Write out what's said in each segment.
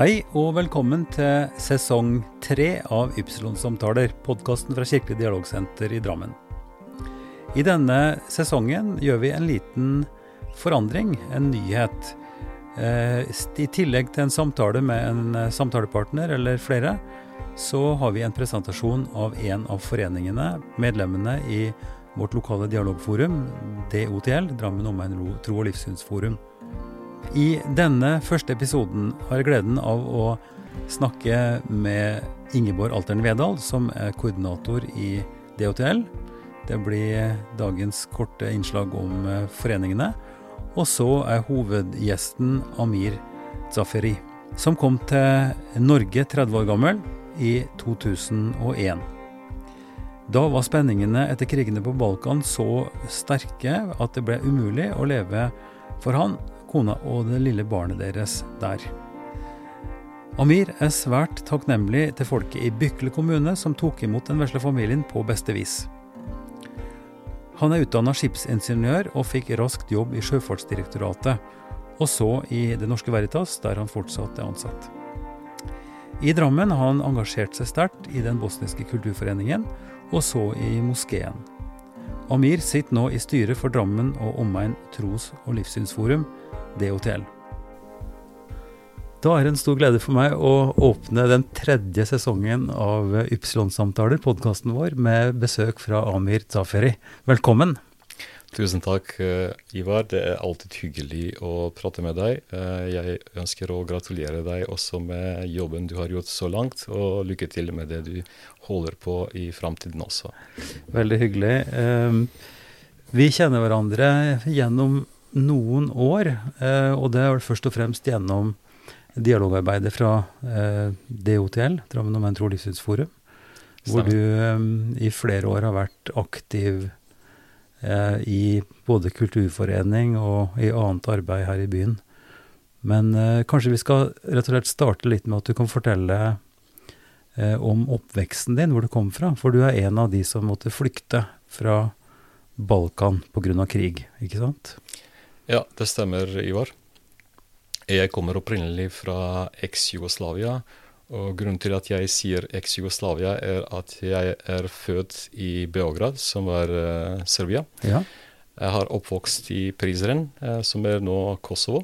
Hei og velkommen til sesong tre av Ypsilon-samtaler, podkasten fra Kirkelig dialogsenter i Drammen. I denne sesongen gjør vi en liten forandring, en nyhet. Eh, I tillegg til en samtale med en eh, samtalepartner eller flere, så har vi en presentasjon av en av foreningene, medlemmene i vårt lokale dialogforum, DOTL, Drammen omegn tro- og livssynsforum. I denne første episoden har jeg gleden av å snakke med Ingeborg Altern Vedal, som er koordinator i DHTL. Det blir dagens korte innslag om eh, foreningene. Og så er hovedgjesten Amir Zaferi, som kom til Norge 30 år gammel i 2001. Da var spenningene etter krigene på Balkan så sterke at det ble umulig å leve for han kona og det lille barnet deres der. Amir er svært takknemlig til folket i Bykle kommune som tok imot den vesle familien på beste vis. Han er utdanna skipsingeniør og fikk raskt jobb i Sjøfartsdirektoratet, og så i Det Norske Veritas, der han fortsatt er ansatt. I Drammen har han engasjert seg sterkt i Den bosniske kulturforeningen, og så i moskeen. Amir sitter nå i styret for Drammen og omegn tros- og livssynsforum, DOTL. Da er det en stor glede for meg å åpne den tredje sesongen av Ypsilon-samtaler, podkasten vår, med besøk fra Amir Zaferi. Velkommen. Tusen takk, eh, Ivar. Det er alltid hyggelig å prate med deg. Eh, Jeg ønsker å gratulere deg også med jobben du har gjort så langt, og lykke til med det du holder på i framtiden også. Veldig hyggelig. Eh, Vi kjenner hverandre gjennom noen år, eh, og det er først og fremst gjennom dialogarbeidet fra eh, DOTL, Drammen og Mentro livssynsforum, hvor du eh, i flere år har vært aktiv eh, i både kulturforening og i annet arbeid her i byen. Men eh, kanskje vi skal rett og slett starte litt med at du kan fortelle eh, om oppveksten din, hvor du kom fra. For du er en av de som måtte flykte fra Balkan pga. krig, ikke sant? Ja, det stemmer, Ivar. Jeg kommer opprinnelig fra eks-Jugoslavia. Og grunnen til at jeg sier eks-Jugoslavia, er at jeg er født i Beograd, som er uh, Serbia. Ja. Jeg har oppvokst i Prizren, uh, som er nå Kosovo.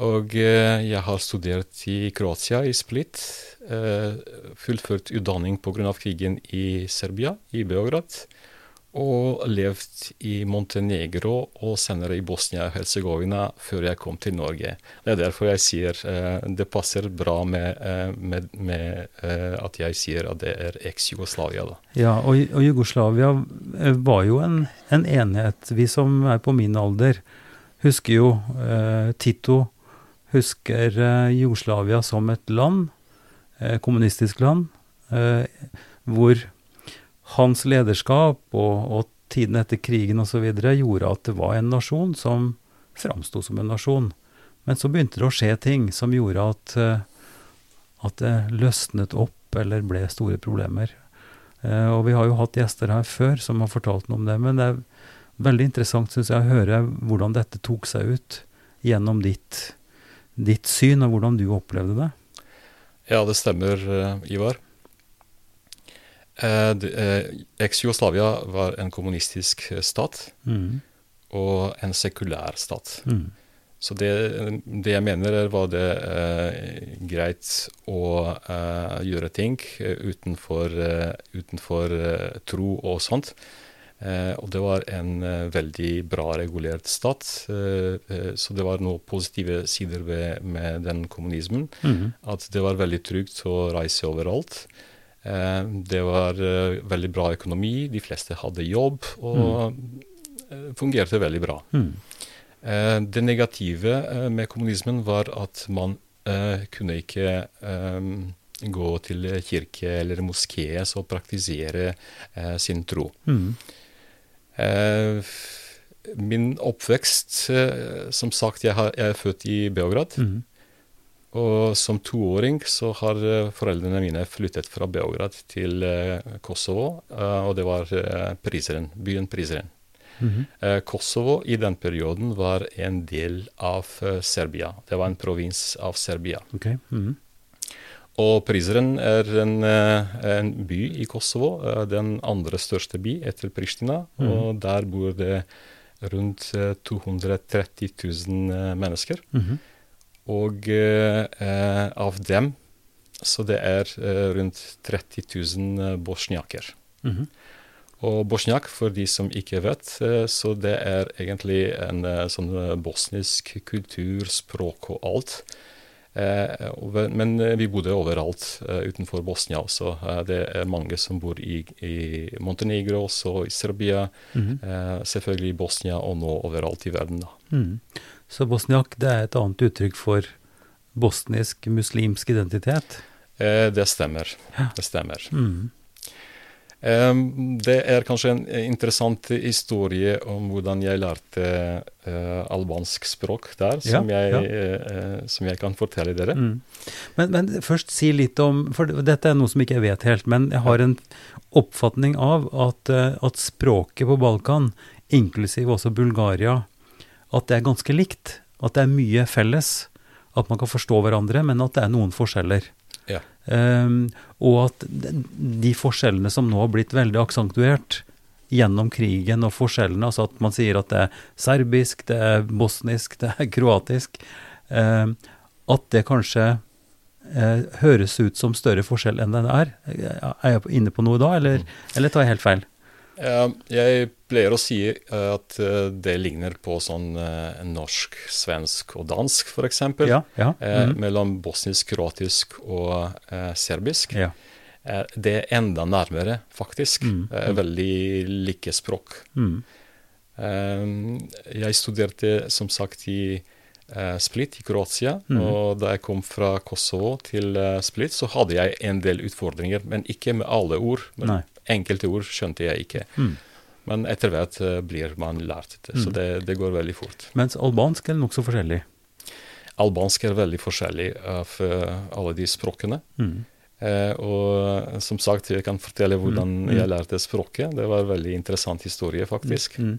Og uh, jeg har studert i Kroatia, i Split. Eh, fullført utdanning pga. krigen i Serbia, i Beograd. Og levd i Montenegro og senere i Bosnia-Hercegovina før jeg kom til Norge. Det er derfor jeg sier eh, det passer bra med, eh, med, med eh, at jeg sier at det er eks-Jugoslavia. Ja, og, og Jugoslavia eh, var jo en, en enhet. Vi som er på min alder, husker jo eh, Tito husker eh, Jugoslavia som et land, kommunistisk land, hvor hans lederskap og, og tiden etter krigen osv. gjorde at det var en nasjon som framsto som en nasjon. Men så begynte det å skje ting som gjorde at, eh, at det løsnet opp eller ble store problemer. Eh, og vi har jo hatt gjester her før som har fortalt noe om det, men det er veldig interessant syns jeg å høre hvordan dette tok seg ut gjennom ditt, ditt syn, og hvordan du opplevde det. Ja, det stemmer, eh, Ivar. Eh, det, eh, Eks-Jugoslavia var en kommunistisk eh, stat Mm. og en sekulær stat. Mm. Så det, det jeg mener, er var det eh, greit å eh, gjøre ting eh, utenfor, eh, utenfor eh, tro og sånt. Eh, og det var en eh, veldig bra regulert stat. eh, eh, så det var noen positive sider ved, med den kommunismen. Mm. At det var veldig trygt å reise overalt. Eh, det var eh, veldig bra økonomi, de fleste hadde jobb, og mm. fungerte veldig bra. Mm. Eh, det negative eh, med kommunismen var at man eh, kunne ikke eh, gå til kirke eller moské og praktisere eh, sin tro. Mm. Eh, min oppvekst eh, Som sagt, jeg er født i Beograd. Mm. Og som toåring så har eh, foreldrene mine flyttet fra Beograd til eh, Kosovo, eh, og det var Prizren, byen Prizren. Mm -hmm. Kosovo i den perioden var en del av Serbia. Det var en provins av Serbia. Okay. Mm -hmm. Og Prizren er en, en by i Kosovo, den andre største by etter Pristina. -hmm. Og der bor det rundt eh, 230 000 eh, mennesker. Mhm. Og eh, av dem så det er eh, rundt 30 000 bosniaker. bosniaker. -hmm. Og bosniak, for de som ikke vet, eh, så det er egentlig en eh, sånn bosnisk kultur, språk og alt. Men vi bodde overalt utenfor Bosnia også. Det er mange som bor i, i Montenegro, også i Serbia, mm -hmm. selvfølgelig i Bosnia og nå overalt i verden. da. Mhm. Så bosniak det er et annet uttrykk for bosnisk muslimsk identitet? Eh, det stemmer. Ja. Det stemmer. Mm. Eh, Det er kanskje en interessant historie om hvordan jeg lærte eh, albansk språk der, som, Ja, jeg, ja. eh, eh, som jeg kan fortelle dere. Mm. Men, men først si litt om For dette er noe som ikke jeg vet helt, men jeg har en oppfatning av at, eh, at språket på Balkan, inklusiv også Bulgaria, at det er ganske likt. At det er mye felles. At man kan forstå hverandre, men at det er noen forskjeller. Ja. Um, og at de, forskjellene som nå har blitt veldig aksentuert gjennom krigen og forskjellene, altså at man sier at det er serbisk, det er bosnisk, det er kroatisk, um, at det kanskje eh, høres ut som større forskjell enn den er. Er jeg inne på noe da, eller, eller tar jeg helt feil? Jeg pleier å si eh, at eh, det ligner på sånn eh, norsk, svensk og dansk, f.eks. Ja. ja. Mhm, Mellom bosnisk, kroatisk og serbisk. ja. Det er enda nærmere, faktisk. Mm, veldig like språk. Mm, Jeg studerte som sagt i Split i Kroatia. Mm. Og da jeg kom fra Kosovo til Split, så hadde jeg en del utfordringer. Men ikke med alle ord. Men Nei. Enkelte ord skjønte jeg ikke. mm. Men etter hvert eh, blir man lært det, så Mm. det, det går veldig fort. Mens albansk er nokså forskjellig. Albansk er veldig forskjellig av eh, alle de språkene. Mm. Eh, og som sagt, jeg kan fortelle hvordan Mm, mm. jeg lærte språket. Det var en veldig interessant historie, faktisk. Mm.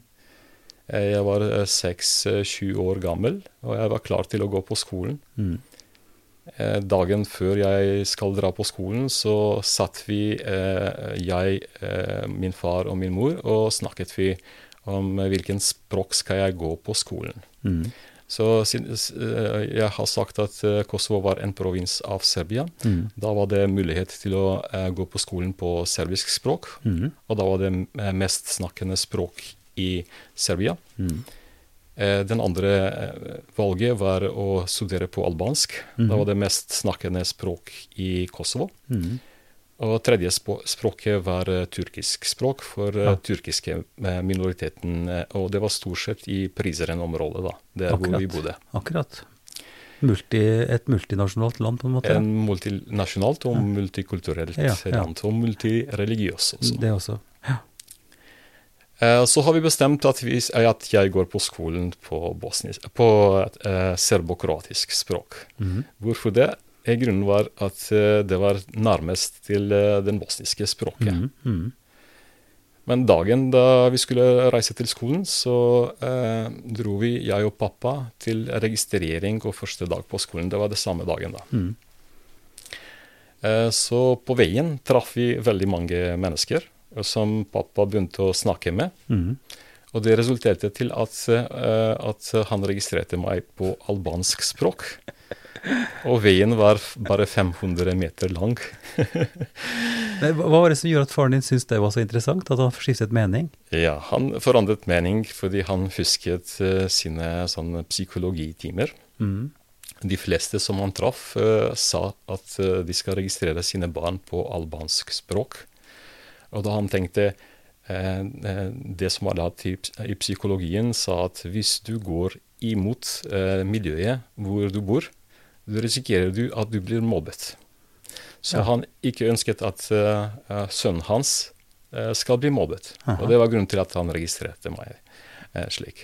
Eh, Jeg var seks-sju år gammel, og jeg var klar til å gå på skolen. Eh, Dagen før jeg skal dra på skolen, så satt vi, eh, jeg, eh, min far og min mor, og snakket vi om hvilken språk skal jeg gå på skolen. Mm. Så jeg har sagt at Kosovo var en provins av Serbia. Mm. Da var det mulighet til å gå på skolen på serbisk språk, Mm. og da var det mest snakkende språk i Serbia. Mm. Eh, Den andre eh, valget var å studere på albansk. Mm. Det var det mest snakkende språk i Kosovo. Mm. Og tredje språket var eh, turkisk språk for Ja. turkiske minoriteten. Og det var stort sett i Prizren-området, da, der hvor vi bodde. Akkurat. Multi, et multinasjonalt land, på en måte. En multinasjonalt og multikulturelt Ja, ja. land, og multireligiøst også. Det også. Eh, Så har vi bestemt at, vi, eh, at jeg går på skolen på, bosnisk, på eh, serbokroatisk språk. Mhm. Hvorfor det? Eh, Grunnen var at eh, det var nærmest til eh, den bosniske språket. Mm. Mhm. Men dagen da vi skulle reise til skolen, så eh, dro vi, jeg og pappa, til registrering og første dag på skolen. Det var det samme dagen, da. Mhm. Eh, så på veien traff vi veldig mange mennesker eh, som pappa begynte å snakke med. Mm. Og det resulterte til at, eh, at han registrerte meg på albansk språk. Og veien var bare 500 meter lang. Hva var det som gjorde at faren din syntes det var så interessant? At han skiftet mening? Ja, han forandret mening fordi han husket eh, sine sånne psykologitimer. Mm. De fleste som han traff, eh, sa at de skal registrere sine barn på albansk språk. Og da han tenkte eh, eh, Det som var lært i, i psykologien, sa at hvis du går imot eh, miljøet hvor du bor, så risikerer du at du blir mobbet. Så Ja. han ikke ønsket at sønnen hans skal bli mobbet. Aha. Og det var grunnen til at han registrerte meg slik.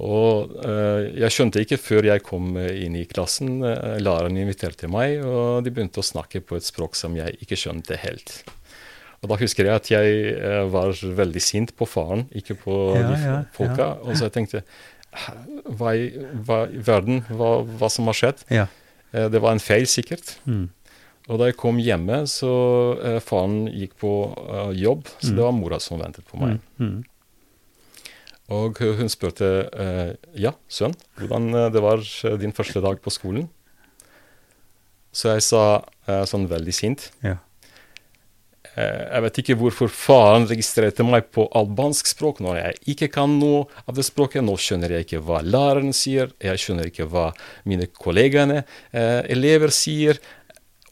Og jeg skjønte ikke før jeg kom inn i klassen. læreren inviterte meg, og de begynte å snakke på et språk som jeg ikke skjønte helt. Og da husker jeg at jeg eh, var veldig sint på faren, ikke på Ja, de folka. Og så jeg tenkte hva i, hva i verden, hva, hva som har skjedd? Ja. Eh, det var en feil, sikkert. Mm. Og da jeg kom hjemme, så eh, faren gikk på uh, jobb, så Mm. det var mora som ventet på meg. Mm. Mm. Og hun spurte eh, ja, sønn, hvordan det var din første dag på skolen. Så jeg sa sånn veldig sint Ja. Eh, Jeg vet ikke hvorfor faren registrerte meg på albansk språk når jeg ikke kan noe av det språket. Nå skjønner jeg ikke hva læreren sier, jeg skjønner ikke hva mine kollegaene, eh, elever, sier.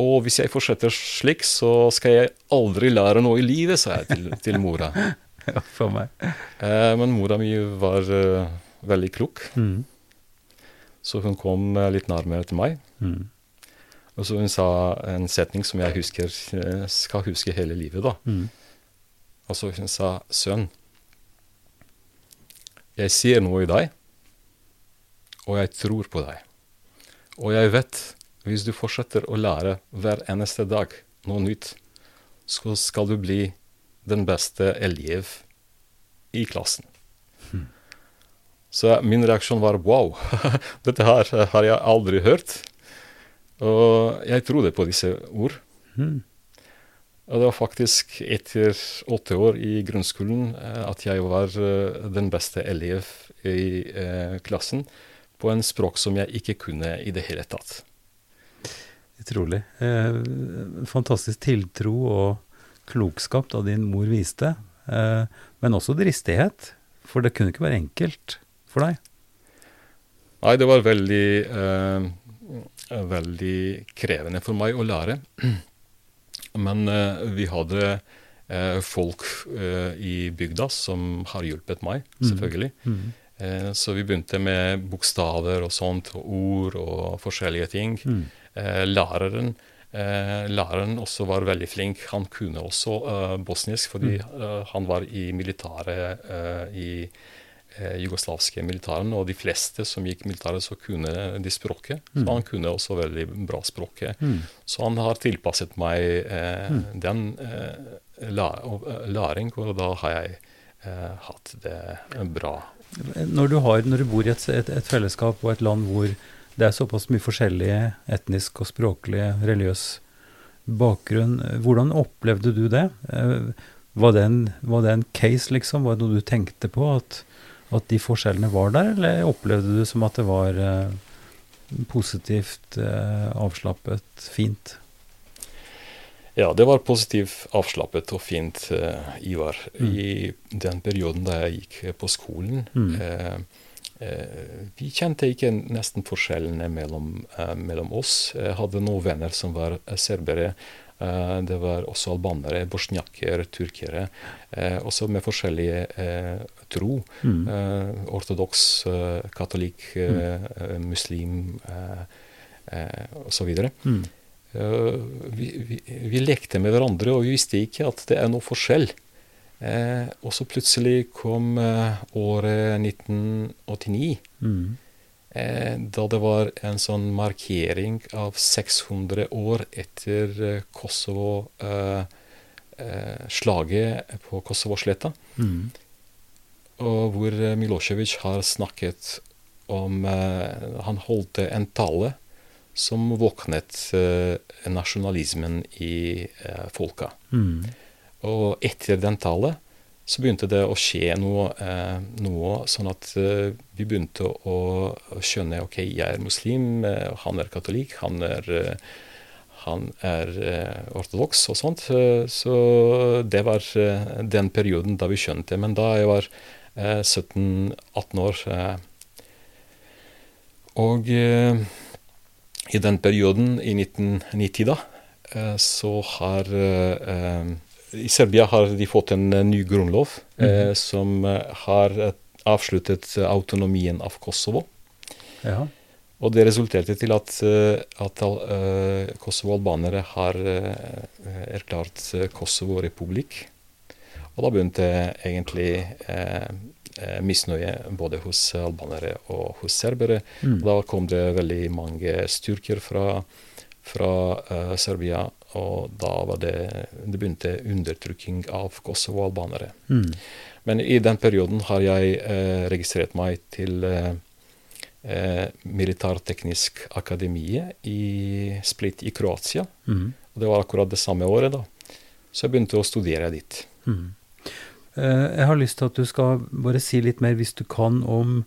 Og hvis jeg fortsetter slik, så skal jeg aldri lære noe i livet, sa jeg til, til mora. ja, for meg. Eh, men mora mi var veldig klok. Mm. Så hun kom litt nærmere til meg. Mm. Og så hun sa en setning som jeg husker, eh, skal huske hele livet. da. Mm. Og så hun sa, sønn, jeg ser noe i deg, og jeg tror på deg. Og jeg vet, hvis du fortsetter å lære hver eneste dag noe nytt, så skal du bli den beste elev i klassen. Så min reaksjon var wow, dette her har jeg aldri hørt. Og jeg trodde på disse ord. Mm. Og det var faktisk etter åtte år i grunnskolen eh, at jeg var eh, den beste elev i eh, klassen på en språk som jeg ikke kunne i det hele tatt. Utrolig. Eh, fantastisk tiltro og klokskap da din mor viste, eh, men også dristighet. For det kunne ikke være enkelt for deg. Nei, det var veldig, eh, veldig krevende for meg å lære. Men eh, vi hadde eh, folk eh, i bygda som har hjulpet meg, Mm. selvfølgelig. Mm. Eh, så vi begynte med bokstaver og sånt, og ord og forskjellige ting. Mm. Læreren, læreren også var veldig flink. Han kunne også bosnisk, fordi eh, han var i militæret i jugoslavske militæren, og de fleste som gikk militæret, så kunne de språket. Så Mm. han kunne også veldig bra språket. Mm. Så han har tilpasset meg eh, Mm. den eh, eh, læring, og da har jeg eh, hatt det bra. Når du, har, når du bor i et, et, et fellesskap og et land hvor det er såpass mye forskjellig etnisk og språklig, religiøs bakgrunn, hvordan opplevde du det? Eh, Var det en, var det en case, liksom? Var det noe du tenkte på, at, at de forskjellene var der, eller opplevde du som at det var eh, positivt, eh, avslappet, fint? Ja, det var positivt avslappet og fint, eh, Ivar. Mm. I den perioden da jeg gikk på skolen. Mm. Eh, vi kjente ikke nesten forskjellene mellom, eh, mellom oss. Jeg hadde noen venner som var serbere. Eh, det var også albanere, bosniaker, turkere. Eh, også med forskjellige eh, tro. Mm. Eh, ortodoks, eh, katolikk, eh, muslim eh, eh, osv. Mm. Eh, vi, vi, vi lekte med hverandre, og vi visste ikke at det er noe forskjell. Eh, og så plutselig kom eh, året 1989, Mm. Eh, da det var en sånn markering av 600 år etter eh, Kosovo eh, slaget på Kosovo-sletta, Mm. og hvor Milosevic har snakket om Han holdt en tale som våknet nasjonalismen i folka. Mm. Og etter den talen så begynte det å skje noe, eh, noe sånn at eh, vi begynte å, å skjønne ok, jeg er muslim, eh, han er katolikk, han er, eh, han er eh, ortodoks og sånt. Så det var eh, den perioden da vi skjønte. Men da jeg var eh, 17-18 år Og i den perioden, i 1990, da, så har eh, I Serbia har de fått en eh, ny grunnlov eh, som eh, har avsluttet autonomien av Kosovo. Ja. Og det resulterte til at, at uh, Kosovo-albanere har uh, erklært Kosovo-republikk. Og da begynte egentlig eh, eh, misnøye både hos albanere og hos serbere. Mm. Da kom det veldig mange styrker fra, fra Serbia og da var det, det begynte undertrykking av kosovo-albanere. Mm. Men i den perioden har jeg eh, registrert meg til eh, eh, Militærteknisk akademiet i Split i Kroatia. Mm. Og det var akkurat det samme året, da. Så jeg begynte å studere dit. Mm. Eh, Jeg har lyst til at du skal bare si litt mer, hvis du kan, om,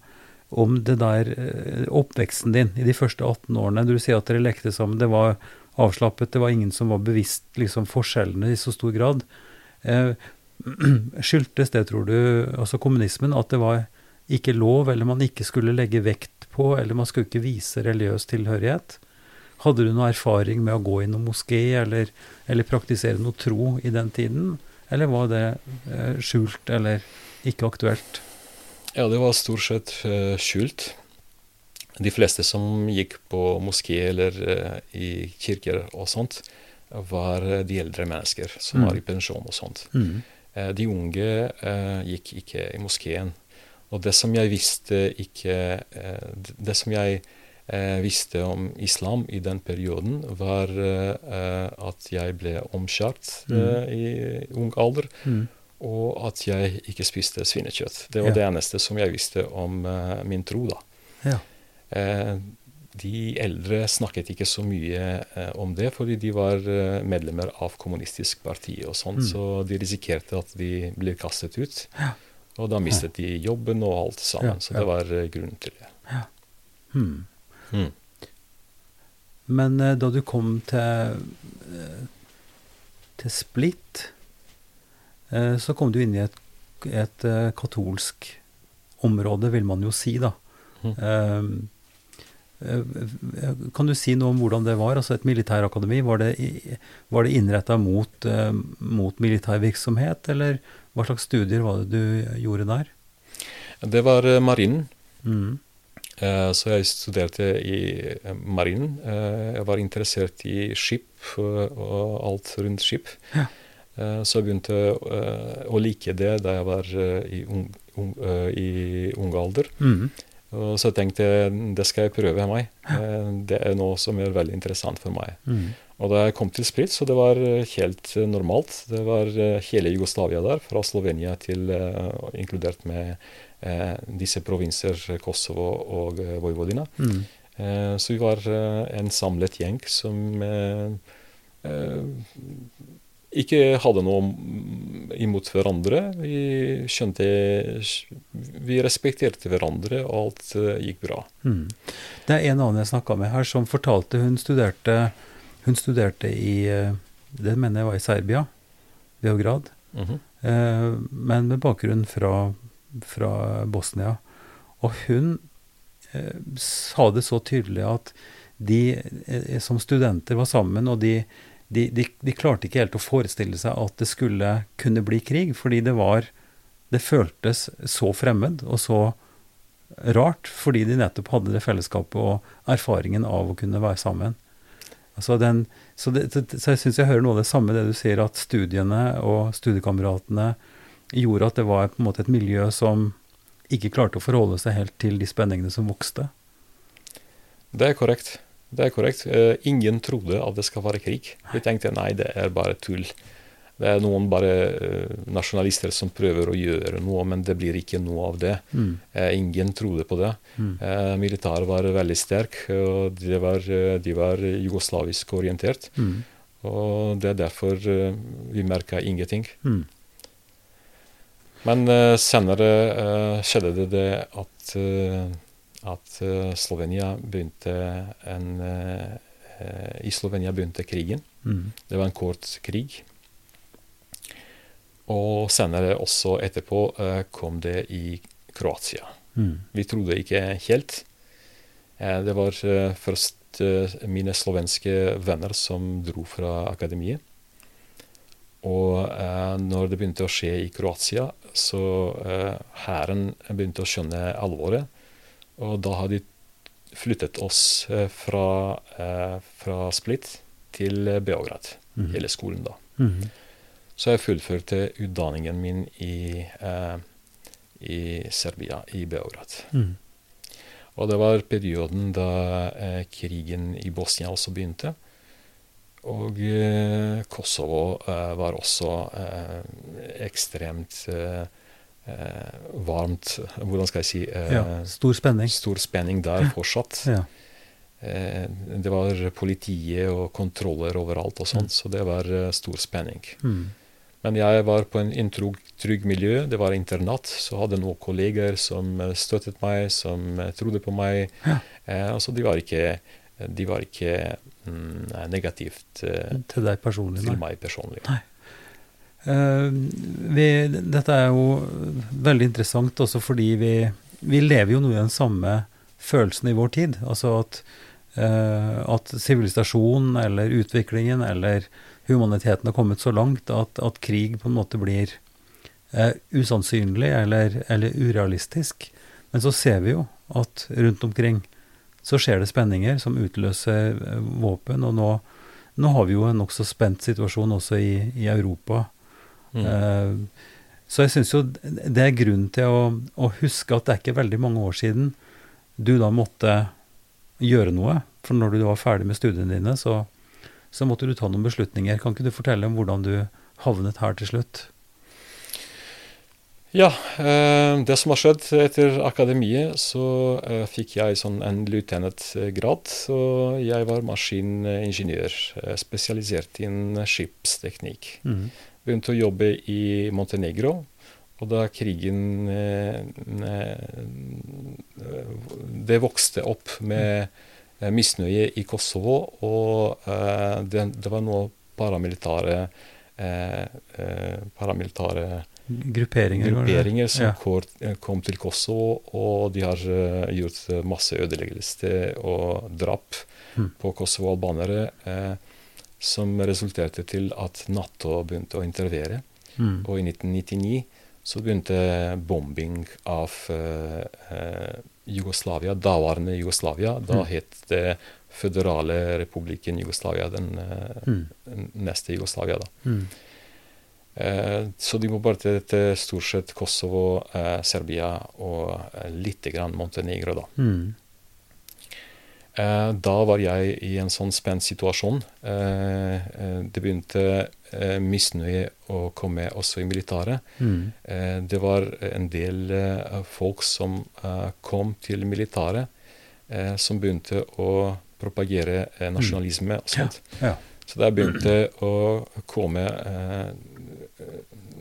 om det der eh, oppveksten din i de første 18 årene. Du sier at dere lekte sammen. Det var avslappet, det var ingen som var bevisst liksom, forskjellene i så stor grad. Eh, Skyldtes det, tror du, altså kommunismen, at det var ikke lov, eller man ikke skulle legge vekt på, eller man skulle ikke vise religiøs tilhørighet? Hadde du noe erfaring med å gå i noen moské, eller, eller praktisere noe tro i den tiden? Eller var det eh, skjult, eller ikke aktuelt? Ja, det var stort sett eh, skjult. De fleste som gikk på moské eller eh, i kirker og sånt, var eh, de eldre mennesker som Mm. var i pensjon og sånt. Mm. Eh, De unge uh, gikk ikke i moskeen. Og det som jeg visste ikke uh, Det som jeg uh, visste om islam i den perioden, var at jeg ble omskjært eh, i ung alder, Mm. og at jeg ikke spiste svinekjøtt. Det var Ja. det eneste som jeg visste om min tro, da. Ja. Eh, de eldre snakket ikke så mye eh, om det, fordi de var eh, medlemmer av kommunistisk parti og sånt, Mm. så de risikerte at de ble kastet ut. Ja. Og da mistet de jobben og alt sammen, Ja, så det var grunnen til det. Ja. Hmm. Hmm. Men da du kom til, eh, til Split, eh, så kom du inn i et, et katolsk område, vil man jo si, da. Hmm. Eh, kan du si noe om hvordan det var? Altså Et militærakademi, var det, var det innretta mot, eh, mot militærvirksomhet, eller hva slags studier var det du gjorde der? Det var eh, marinen, Mm. eh, så jeg studerte i eh, marinen. Eh, jeg var interessert i skip eh, og alt rundt skip. Ja. Eh, så jeg begynte eh, å like det da jeg var eh, i ung, ung, eh, i ung alder. Mm. Og så tenkte jeg det skal jeg prøve meg. Eh, Det er noe som er veldig interessant for meg. Mm. Og da jeg kom til Spritz, så det var eh, helt eh, normalt. Det var hele Jugoslavia der, fra Slovenia til inkludert med disse provinser Kosovo og Vojvodina. Mm. Så vi var en samlet gjeng som ikke hadde noe imot hverandre. Vi skjønte Vi respekterte hverandre, og alt eh, gikk bra. Mm. Det er en annen jeg snakka med her, som fortalte hun studerte, hun studerte i eh, Det mener jeg var i Serbia, Beograd. Mhm. eh, Men med bakgrunn fra, fra Bosnia. Og hun eh, sa det så tydelig at de eh, som studenter var sammen, og de, de, de, de klarte ikke helt å forestille seg at det skulle kunne bli krig, fordi det var Det føltes så fremmed og så rart, fordi de nettopp hadde det fellesskapet og erfaringen av å kunne være sammen. Altså den, så, det, så jeg syns jeg hører noe av det samme det du sier, at studiene og studiekameratene gjorde at det var på en måte et miljø som ikke klarte å forholde seg helt til de spenningene som vokste. Det er korrekt. Det er korrekt. Eh, ingen trodde at det skal være krig. Vi tenkte nei, det er bare tull. Det er noen bare eh, nasjonalister som prøver å gjøre noe, men det blir ikke noe av det. Mm. Eh, ingen trodde på det. Mm. Militæret var veldig sterk, og de var, de var jugoslavisk orientert. Mm. Og det er derfor vi merka ingenting. Mm. Men senere skjedde det det at, at eh, Slovenia begynte en eh, eh, I Slovenia begynte krigen. Mm. Det var en kort krig. Og senere, også etterpå, eh, kom det i Kroatia. Mm. Vi trodde ikke helt. Eh, Det var eh, først eh, mine slovenske venner som dro fra akademiet. Og eh, når det begynte å skje i Kroatia, så eh, hæren begynte å skjønne alvoret. Og da har de flyttet oss eh, fra, eh, fra Split til Beograd, mm. hele skolen da. Mm. Så jeg fullførte utdanningen min i, eh, i Serbia, i Beograd. Mm. Og det var perioden da krigen i Bosnia også begynte. Og Kosovo var også eh, ekstremt eh, varmt Hvordan skal jeg si Ja, stor spenning. Stor spenning der fortsatt. Ja. det var politiet og kontroller overalt og sånt, Mm. så det var stor spenning. Mm. Men jeg var på en, trygg, miljø. Det var internat. Så hadde noen kolleger som støttet meg, som trodde på meg. Ja. Eh, altså de var ikke, de var ikke mm, negativt eh, Til personlig? til nei. meg personlig. Eh, vi, dette er jo veldig interessant også fordi vi, vi lever jo nå i den samme følelsen i vår tid. Altså at eh, at sivilisasjonen eller utviklingen eller humaniteten har kommet så langt at, at krig på en måte blir eh, usannsynlig eller, eller urealistisk. Men så ser vi jo at rundt omkring så skjer det spenninger som utløser eh, våpen. Og nå, nå har vi jo en nokså spent situasjon også i, i Europa. Mm. Eh, så jeg syns jo det er grunn til å, å huske at det er ikke veldig mange år siden du da måtte gjøre noe. For når du var ferdig med studiene dine, så, så måtte du ta noen beslutninger. Kan ikke du fortelle om hvordan du havnet her til slutt? Ja, eh, det som har skjedd etter akademiet, så eh, fikk jeg sånn en løytnantgrad. Og jeg var maskiningeniør, spesialisert innen skipsteknikk. Mm. Begynte å jobbe i Montenegro. Og da krigen eh, eh, Det vokste opp med eh, misnøye i Kosovo, og det, det var noe paramilitære paramilitære Grupperinger? grupperinger som Ja. kom til Kosovo, og de har gjort masse ødeleggelser og drap Mm. på kosovo-albanere, eh, som resulterte til at Nato begynte å intervere. Mm. Og i 1999 så begynte bombing av uh, eh, Jugoslavia, daværende Jugoslavia. Da Mm. het det Føderale republikken Jugoslavia, den uh, Mm. neste Jugoslavia. da. Mm. Så de bare til, stort sett Kosovo, Serbia og lite grann Montenegro, da. Mm. Eh, Da var jeg i en sånn spent situasjon. Eh, eh, Det begynte misnøye å komme også i militæret. Mm. Eh, Det var en del folk som eh, kom til militæret, eh, som begynte å propagere eh, nasjonalisme og sånt. Ja. Så det begynte å komme eh,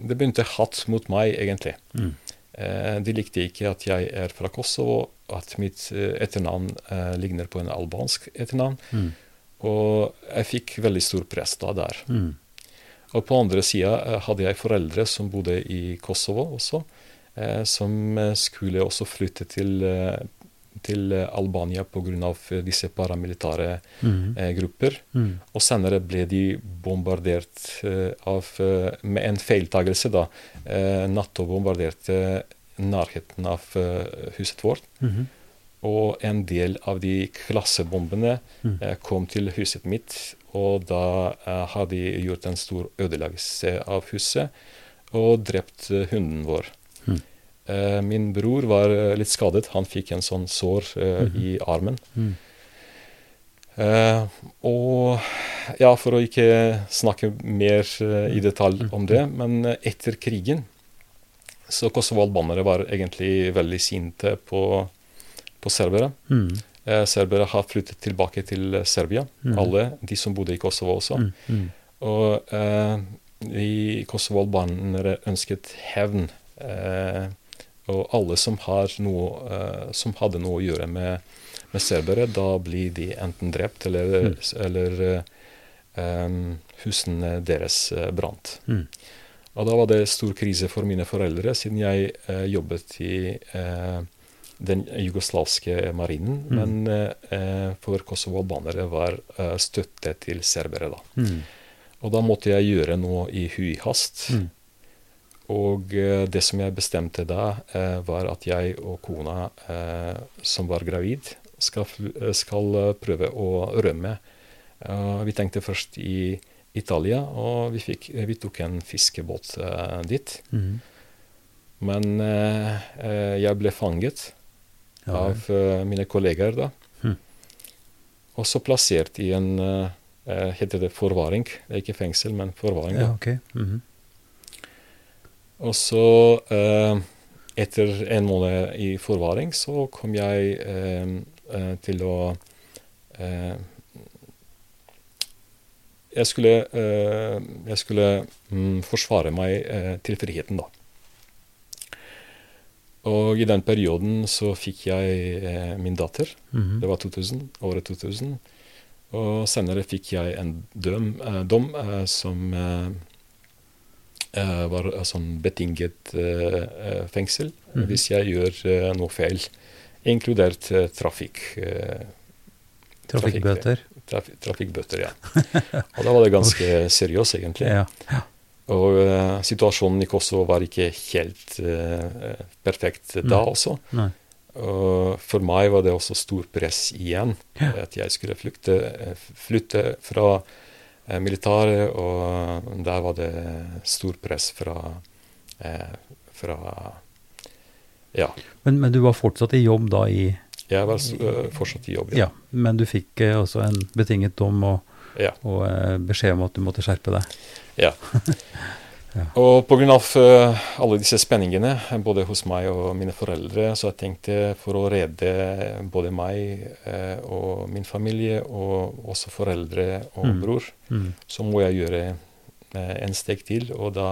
Det begynte hatt mot meg, egentlig. Mm. Eh, de likte ikke at jeg er fra Kosovo, at mitt eh, etternavn eh, ligner på en albansk etternavn. Mm. Og jeg fikk veldig stor press da der. Mm. Og på andre sida hadde jeg foreldre som bodde i Kosovo også, eh, som skulle også flytte til, til eh, Albania pga. disse paramilitære Mm. eh, grupper. Mm. Og senere ble de bombardert eh, av eh, Med en feiltagelse, da. Eh, Nato bombarderte nærheten av eh, huset vårt. Mhm. Og en del av de klassebombene Mm. eh, kom til huset mitt. Og da eh, har de gjort en stor ødeleggelse av huset og drept eh, hunden vår. Mm. Eh, min bror var eh, litt skadet. Han fikk en sånn sår eh, Mhm. i armen. Mm. Uh, og ja, for å ikke snakke mer uh, i detalj om det, men etter krigen så kosovo-albanere var egentlig veldig sinte på, på serbere. Mm. Serbere har flyttet tilbake til Serbia, Mm. alle de som bodde i Kosovo også. Mm. Mm. Og de kosovo-albanere ønsket hevn. Eh, og alle som, har noe, eh, som hadde noe å gjøre med, med serbere, da blir de enten drept eller, Mm. eller em, husene deres eh, brant. Mm. Og da var det stor krise for mine foreldre, siden jeg uh, jobbet i uh, den jugoslavske marinen. Mm. Men uh, for kosovo-albanere var støtte til serbere, da. Mm. Og da måtte jeg gjøre noe i hui hast. Mm. Og eh, det som jeg bestemte da, eh, var at jeg og kona, eh, som var gravid, skal, skal prøve å rømme. Vi tenkte først i Italia, og vi, fikk, vi tok en fiskebåt dit. Mm. Men jeg ble fanget av mine kollegaer da. Hm. Og så plassert i en, heter det forvaring. Det er ikke fengsel, men forvaring. Ja, mm Mhm. Og så, eh, etter en måned i forvaring, så kom jeg eh, eh, til å eh, Jeg skulle, eh, jeg skulle mm, forsvare meg til friheten, da. Og i den perioden så fikk jeg min datter. Mhm. Det var 2000, året 2000. Og senere fikk jeg en døm, eh, dom som var eh, sånn betinget eh, fengsel mm. hvis jeg gjør noe feil, inkludert trafikk. Trafikkbøter. traf trafikkbøter, ja. Og da var det ganske seriøst, egentlig. Ja. Og uh, situasjonen i Kosovo var ikke helt uh, perfekt da Nei. også. Nei. Og for meg var det også stor press igjen, Ja. at jeg skulle flykte, flytte fra militæret, og der var det stor press fra, eh, fra Ja. Men, men du var fortsatt i jobb da i Jeg var eh, fortsatt i jobb. Ja, men du fikk eh, en betinget dom og, Ja. og eh, beskjed om at du måtte skjerpe deg. Ja. Ja. Og pga. Uh, alle disse spenningene, både hos meg og mine foreldre, så jeg tenkte for å redde både meg uh, og min familie, og også foreldre og Mm. bror, mm. så må jeg gjøre uh, en steg til, og da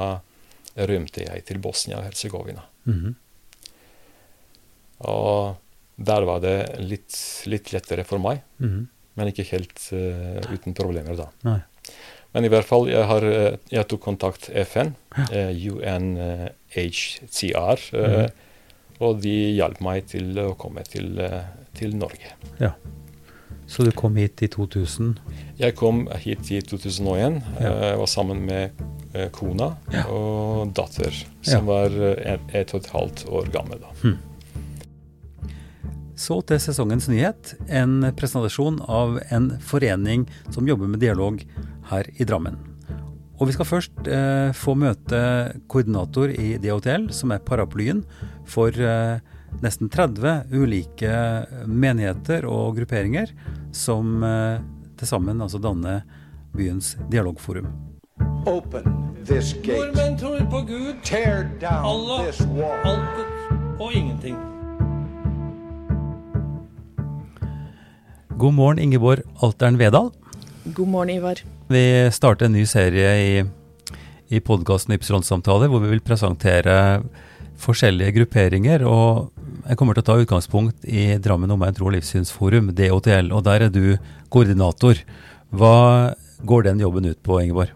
rømte jeg til Bosnia-Hercegovina. Mm. Og der var det litt, litt lettere for meg, Mhm. men ikke helt eh, uten problemer da. Nei. Men i hvert fall, jeg, har, eh, jeg tok kontakt FN, eh, UNHCR, eh, Mhm. og de hjalp meg til å komme til, til Norge. Så du kom hit i 2000. Jeg kom hit i 2001. Ja. Jeg var sammen med kona Ja. og datter, som var eh, et, et og et halvt år gammel. da. Så til sesongens nyhet, en presentasjon av en forening som jobber med dialog her i Drammen. Og vi skal først eh, få møte koordinator i DHTL, som er paraplyen for eh, nesten 30 ulike menigheter og grupperinger som eh, til sammen altså danner byens dialogforum. Open this gate. Nordmenn tror på Gud, Tear down Allah, this wall. alt og ingenting. God morgen, Ingeborg Alteren Vedal. God morgen, Ivar. Vi starter en ny serie i, i podkasten Ypsilon-samtaler, hvor vi vil presentere forskjellige grupperinger. Og jeg kommer til å ta utgangspunkt i Drammen omegn tro- og livssynsforum, DOTL. Og der er du koordinator. Hva går den jobben ut på, Ingeborg?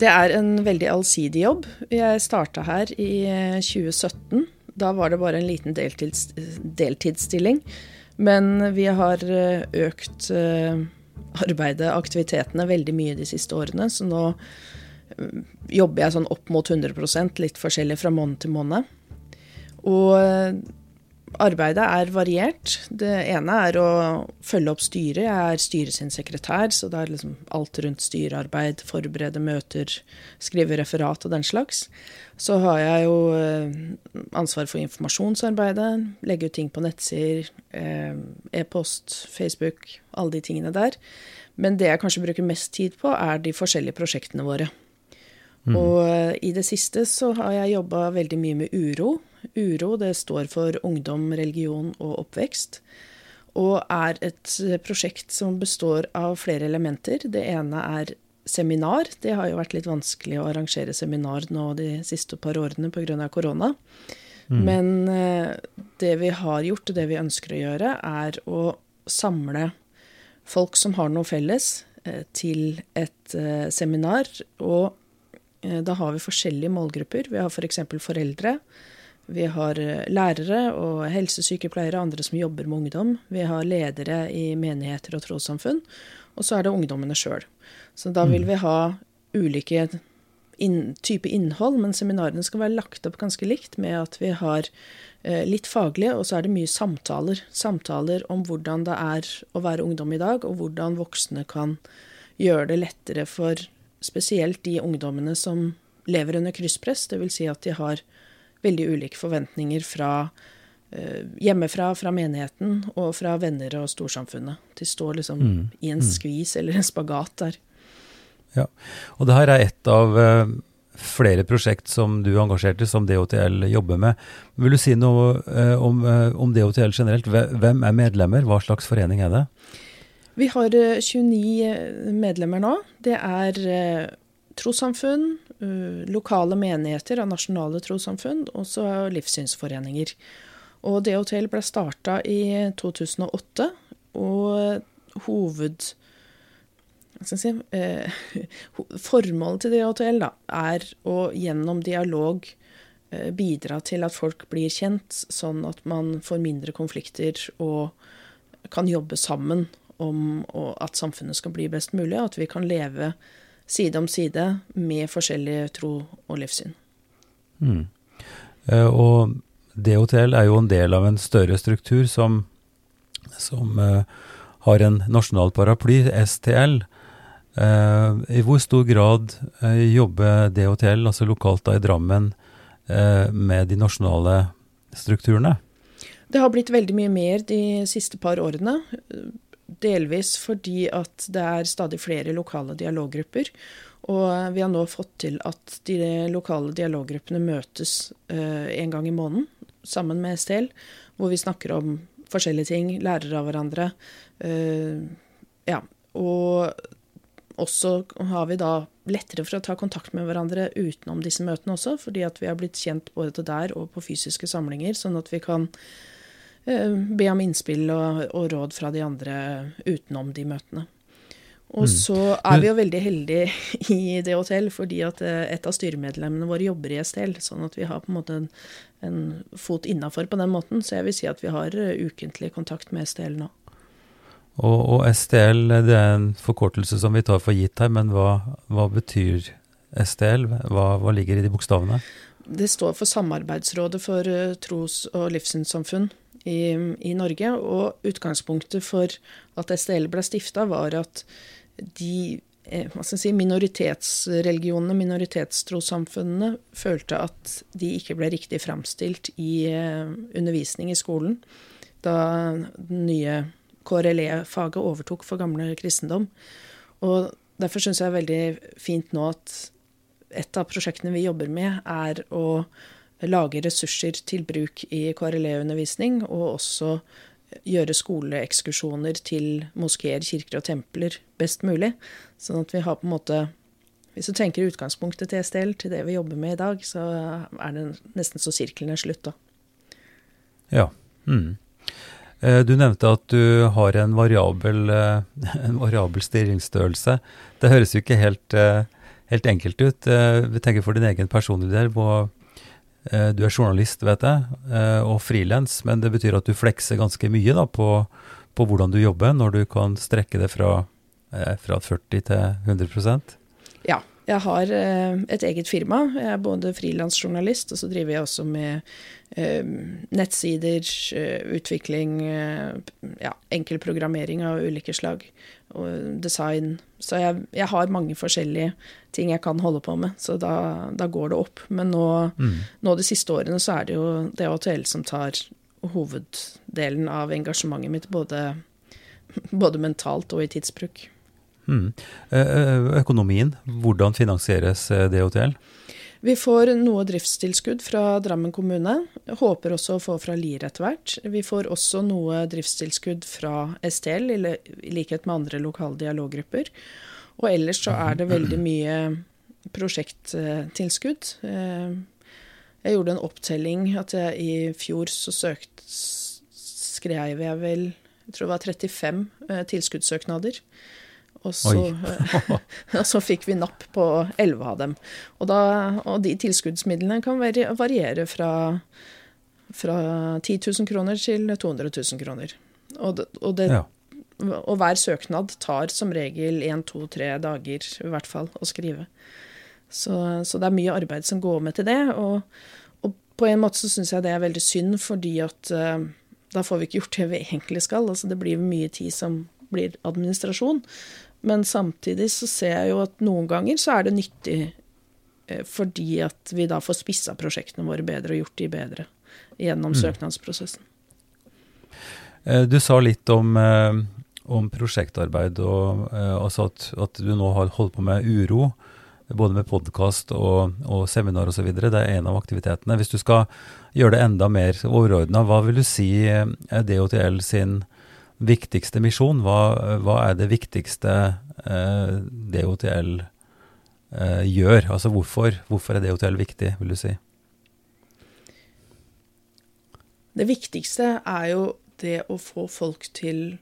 Det er en veldig allsidig jobb. Jeg starta her i eh, 2017. Da var det bare en liten deltids, deltidsstilling. Men vi har eh, økt eh, arbeidet, aktivitetene, veldig mye de siste årene. Så nå eh, jobber jeg sånn opp mot 100 litt forskjellig fra måned til måned. Og eh, arbeidet er variert. Det ene er å følge opp styret. Jeg er styret sin sekretær, så det er liksom alt rundt styrearbeid, forberede møter, skrive referat og den slags. Så har jeg jo eh, ansvar for informasjonsarbeidet, legge ut ting på nettsider, eh, e-post, Facebook, alle de tingene der. Men det jeg kanskje bruker mest tid på, er de forskjellige prosjektene våre. Og eh, i det siste så har jeg jobba veldig mye med uro. Uro det står for ungdom, religion og oppvekst. Og er et prosjekt som består av flere elementer. Det ene er seminar. Det har jo vært litt vanskelig å arrangere seminar nå de siste par årene pga. korona. Men eh, det vi har gjort, og det vi ønsker å gjøre, er å samle folk som har noe felles, eh, til et eh, seminar. Og da har vi forskjellige målgrupper. Vi har f.eks. For foreldre. Vi har eh, lærere og helsesykepleiere, andre som jobber med ungdom. Vi har ledere i menigheter og trossamfunn. Og så er det ungdommene sjøl. Så da vil vi ha ulike inn, type innhold, men seminarene skal være lagt opp ganske likt med at vi har eh, litt faglige, og så er det mye samtaler. Samtaler om hvordan det er å være ungdom i dag, og hvordan voksne kan gjøre det lettere for spesielt de ungdommene som lever under krysspress, dvs. Si at de har veldig ulike forventninger fra eh, hjemmefra, fra menigheten og fra venner og storsamfunnet. De står liksom Mm. i en skvis eller en spagat der. Ja. Og det her er ett av eh, flere prosjekt som du engasjerte som DHTL jobber med. Vil du si noe eh, om, om DHTL generelt? Hvem er medlemmer? Hva slags forening er det? Vi har eh, 29 eh, medlemmer nå. Det er trossamfunn, lokale menigheter av nasjonale trossamfunn, og så livssynsforeninger. Og DHTL ble starta i 2008, og hoved... si, eh, Formålet til DHTL da, er å gjennom dialog eh, bidra til at folk blir kjent, sånn at man får mindre konflikter og kan jobbe sammen om at samfunnet skal bli best mulig, og at vi kan leve side om side med forskjellige tro og livssyn. Mm. Eh, og DHTL er jo en del av en større struktur som, som eh, har en nasjonal paraply, STL. Eh, I hvor stor grad jobber DHTL, altså lokalt da i Drammen, med de nasjonale strukturene? Det har blitt veldig mye mer de siste par årene. Delvis fordi at det er stadig flere lokale dialoggrupper. Og vi har nå fått til at de lokale dialoggruppene møtes eh, en gang i måneden sammen med STL, hvor vi snakker om forskjellige ting, lærer av hverandre. Eh, ja, og også har vi da lettere for å ta kontakt med hverandre utenom disse møtene også, fordi at vi har blitt kjent både der og på fysiske samlinger, sånn at vi kan be om innspill og, og råd fra de andre utenom de møtene. Og Mm. så er vi jo veldig heldige i det hotell, fordi at eh, et av styremedlemmene våre jobber i STL, sånn at vi har på en måte en, en fot innafor på den måten. Så jeg vil si at vi har eh, ukentlig kontakt med STL nå. Og, og STL, det er en forkortelse som vi tar for gitt her, men hva, hva betyr STL? Hva, hva ligger i de bokstavene? Det står for Samarbeidsrådet for eh, tros- og livssynssamfunn i, i Norge. Og utgangspunktet for at STL ble stifta, var at de eh, si, minoritetsreligionene, minoritetstrossamfunnene, følte at de ikke ble riktig framstilt i eh, undervisning i skolen da den nye KRLE-faget overtok for gamle kristendom. Og derfor syns jeg det er veldig fint nå at et av prosjektene vi jobber med, er å lage ressurser til bruk i KRLE-undervisning, og også gjøre skoleekskursjoner til moskeer, kirker og templer best mulig. Sånn at vi har på en måte Hvis du tenker utgangspunktet til STL, til det vi jobber med i dag, så er det nesten så sirkelen er slutt, da. Ja. Mm. Eh, Du nevnte at du har en variabel, eh, en variabel styringsstørrelse. Det høres jo ikke helt, eh, helt enkelt ut. Vi tenker for din egen personlige del. Eh, du er journalist, vet jeg, eh, og frilans, men det betyr at du flekser ganske mye da, på, på hvordan du jobber, når du kan strekke det fra, eh, fra 40 til 100% Ja. Jeg har eh, et eget firma. Jeg er både frilansjournalist, og så driver jeg også med eh, nettsider, eh, utvikling, eh, ja, enkel programmering av ulike slag, og design. Så jeg, jeg har mange forskjellige ting jeg kan holde på med, så da, da går det opp. Men nå, nå de siste årene så er det jo DHTL som tar hoveddelen av engasjementet mitt, både, både mentalt og i tidsbruk. Mm. Eh, Økonomien, hvordan finansieres eh, DHTL? Vi får noe driftstilskudd fra Drammen kommune. Håper også å få fra Lier etter hvert. Vi får også noe driftstilskudd fra STL, i likhet med andre lokale dialoggrupper. Og ellers så er det veldig mye prosjekttilskudd. Eh, Jeg gjorde en opptelling at jeg i fjor så søkt, skrev jeg vel jeg tror det var 35 eh, tilskuddssøknader. Og så, og så fikk vi napp på 11 av dem. Og, da, og de tilskuddsmidlene kan variere fra, fra 10 000 kroner til 200 000 kroner. Og, og, det, Ja. og hver søknad tar som regel én, to, tre dager i hvert fall å skrive. Så, så det er mye arbeid som går med til det. Og, og på en måte så syns jeg det er veldig synd, fordi at uh, da får vi ikke gjort det vi egentlig skal. Altså det blir mye tid som blir administrasjon. Men samtidig så ser jeg jo at noen ganger så er det nyttig eh, fordi at vi da får spissa prosjektene våre bedre og gjort de bedre. gjennom Mm. søknadsprosessen. Eh, Du sa litt om, eh, om prosjektarbeid, og eh, altså at, at du nå har holdt på med uro, både med podkast og, og seminar osv. Det er en av aktivitetene. Hvis du skal gjøre det enda mer overordna, hva vil du si eh, er DHTL sin viktigste misjon? Hva, hva er det viktigste eh, DHTL eh, gjør? Altså hvorfor, hvorfor er DHTL viktig, vil du si? Det viktigste er jo det å få folk til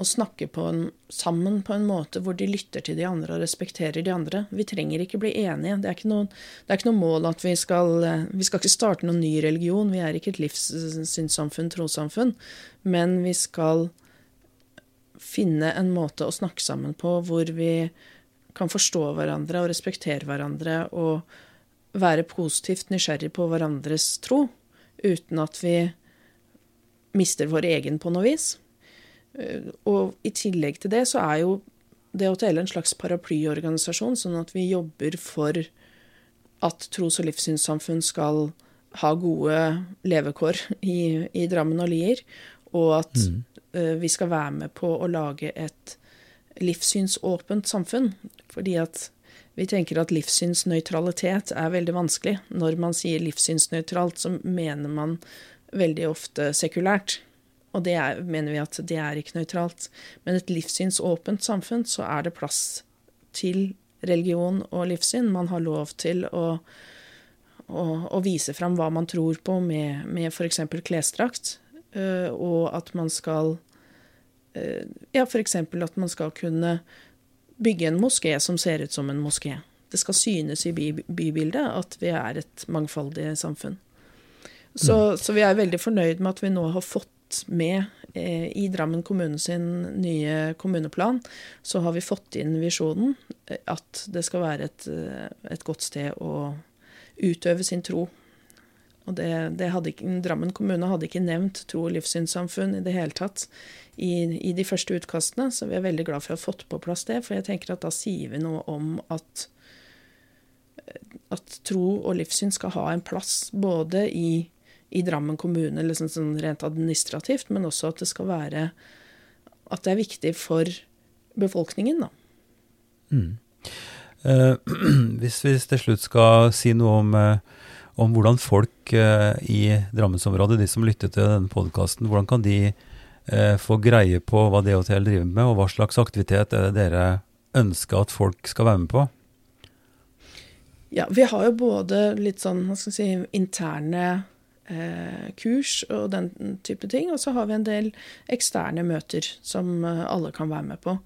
å snakke på en, sammen på en måte hvor de lytter til de andre og respekterer de andre. Vi trenger ikke bli enige. Det er ikke noe, er ikke noe mål at vi skal eh, Vi skal ikke starte noen ny religion. Vi er ikke et livssynssamfunn, trossamfunn. Men vi skal finne en måte å snakke sammen på hvor vi kan forstå hverandre og respektere hverandre og være positivt nysgjerrig på hverandres tro uten at vi mister vår egen på noe vis. Eh, Og i tillegg til det så er jo DHTL en slags paraplyorganisasjon, sånn at vi jobber for at tros- og livssynssamfunn skal ha gode levekår i, i Drammen og Lier, og at eh, vi skal være med på å lage et livssynsåpent samfunn. Fordi at vi tenker at livssynsnøytralitet er veldig vanskelig. Når man sier livssynsnøytralt, så mener man veldig ofte sekulært. Og det er, mener vi at det er ikke nøytralt. Men et livssynsåpent samfunn, så er det plass til religion og livssyn. Man har lov til å, å, å vise fram hva man tror på med, med f.eks. klesdrakt. øh, og at man skal øh, Ja, f.eks. at man skal kunne bygge en moské som ser ut som en moské. Det skal synes i by, bybildet at vi er et mangfoldig samfunn. Så, så vi er veldig fornøyd med at vi nå har fått med eh, i Drammen kommune sin nye kommuneplan, så har vi fått inn visjonen eh, at det skal være et, eh, et godt sted å utøve sin tro. Og det, det ikke, Drammen kommune hadde ikke nevnt tro- og livssynssamfunn i det hele tatt i, i de første utkastene, så vi er veldig glad for å ha fått på plass det. For jeg tenker at da sier vi noe om at, at tro og livssyn skal ha en plass både i, i Drammen kommune, liksom sånn rent administrativt, men også at det skal være At det er viktig for befolkningen, da. Eh, hvis vi til slutt skal si noe om, eh, om hvordan folk eh, i Drammensområdet, de som lytter til denne podkasten, hvordan kan de eh, få greie på hva DHTL driver med, og hva slags aktivitet er det dere ønsker at folk skal være med på? Ja, vi har jo både litt sånn, hva skal jeg si, interne kurs og den type ting, og så har vi en del eksterne møter som eh, alle kan være med på.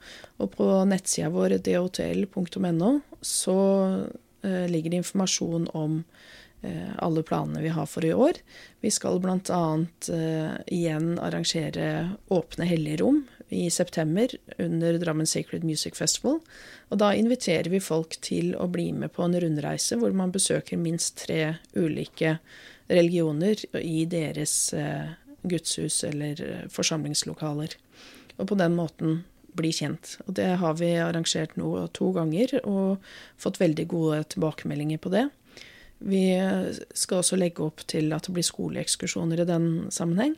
Og på nettsida vår dhotl.no så eh, ligger det informasjon om eh, alle planene vi har for i år. Vi skal bl.a. Eh, igjen arrangere åpne helligrom i september under Drammen Sacred Music Festival. Og da inviterer vi folk til å bli med på en rundreise hvor man besøker minst tre ulike religioner i deres eh, gudshus eller eh, forsamlingslokaler. Og på den måten bli kjent. Og det har vi arrangert nå to ganger og fått veldig gode tilbakemeldinger på det. Vi eh, skal også legge opp til at det blir skoleekskursjoner i den sammenheng.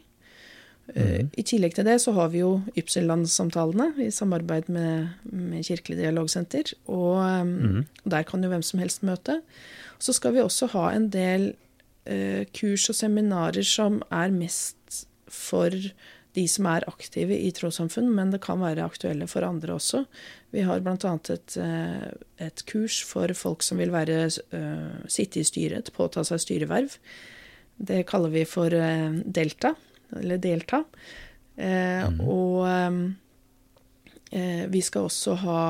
Mm. I tillegg til det så har vi jo Ypsilon-samtalene i samarbeid med, med Kirkelig dialogsenter. Og mm. der kan jo hvem som helst møte. Så skal vi også ha en del kurs og seminarer som er mest for de som er aktive i trossamfunn, men det kan være aktuelle for andre også. Vi har bl.a. Et, eh, et kurs for folk som vil være, eh, sitte i styret, påta seg styreverv. Det kaller vi for eh, Delta, eller Delta. Mm. Og eh, vi skal også ha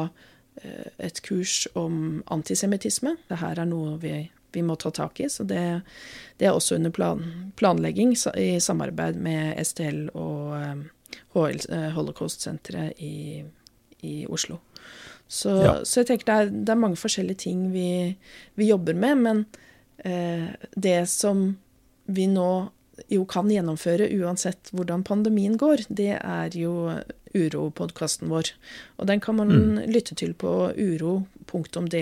eh, et kurs om antisemittisme. Dette er noe vi, vi må ta tak i, så det, det er også under plan, planlegging i samarbeid med STL og eh, eh, Holocaust-senteret i, i Oslo. Så, Ja. så jeg tenker det er, det er mange forskjellige ting vi, vi jobber med, men eh, det som vi nå jo kan gjennomføre uansett hvordan pandemien går, det er jo Uro-podkasten vår. Og den kan man lytte til på uro.dotl.no.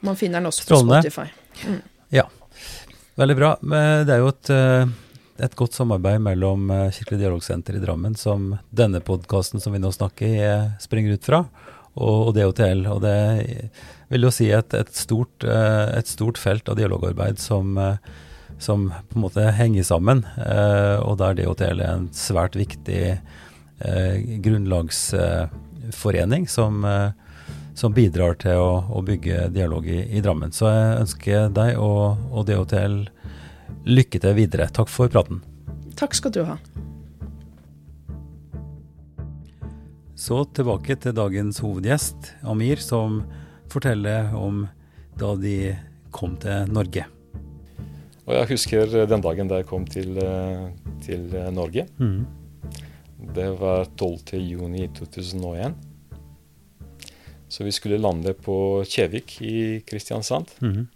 Man finner den også på Spotify. Spotify. Ja. Veldig bra. Det er jo et, eh, et godt samarbeid mellom eh, Kirkelig dialogsenter i Drammen, som denne podkasten som vi nå snakker i, eh, springer ut fra, og, og DHTL. Og det vil jo si et, et, stort, et stort felt av dialogarbeid som, som på en måte henger sammen, og der DHTL er en svært viktig grunnlagsforening som, som bidrar til å, å bygge dialog i, i Drammen. Så jeg ønsker deg og, og DHTL lykke til videre. Takk for praten. Takk skal du ha. Så tilbake til dagens hovedgjest, Amir, som forteller om da de kom til Norge. Og jeg husker den dagen da jeg kom til, eh, til Norge. Mm. Det var 12. juni 2001. Så vi skulle lande på Kjevik i Kristiansand. Mhm.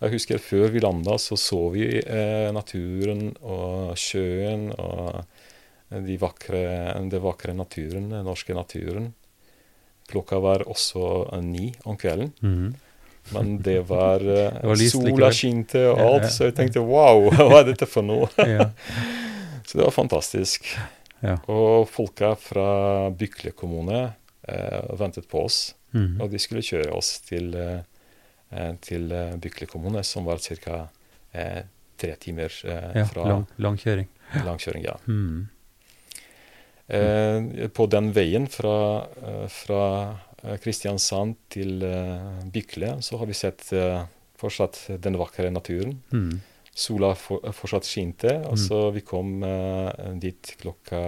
Jeg husker før vi landa, så så vi eh, naturen og sjøen og de vakre, den vakre naturen, den norske naturen. Klokka var også eh, ni om kvelden. Mhm. Men det var, eh, Det var lyst Sola skinte og alt, ja. så jeg tenkte wow, hva er dette for noe? Ja. Så det var fantastisk. Ja. Og folka fra Bykle kommune eh, ventet på oss. Mm. Og de skulle kjøre oss til, eh, eh, til Bykle kommune, som var ca. Tre timer ja. fra Lang, lang kjøring. langkjøring. Ja. Mm. Eh, på den veien fra, fra Kristiansand til Bykle så har vi sett fortsatt den vakre naturen. Mhm. Sola for, fortsatt skinte, og Mm. så vi kom eh, dit klokka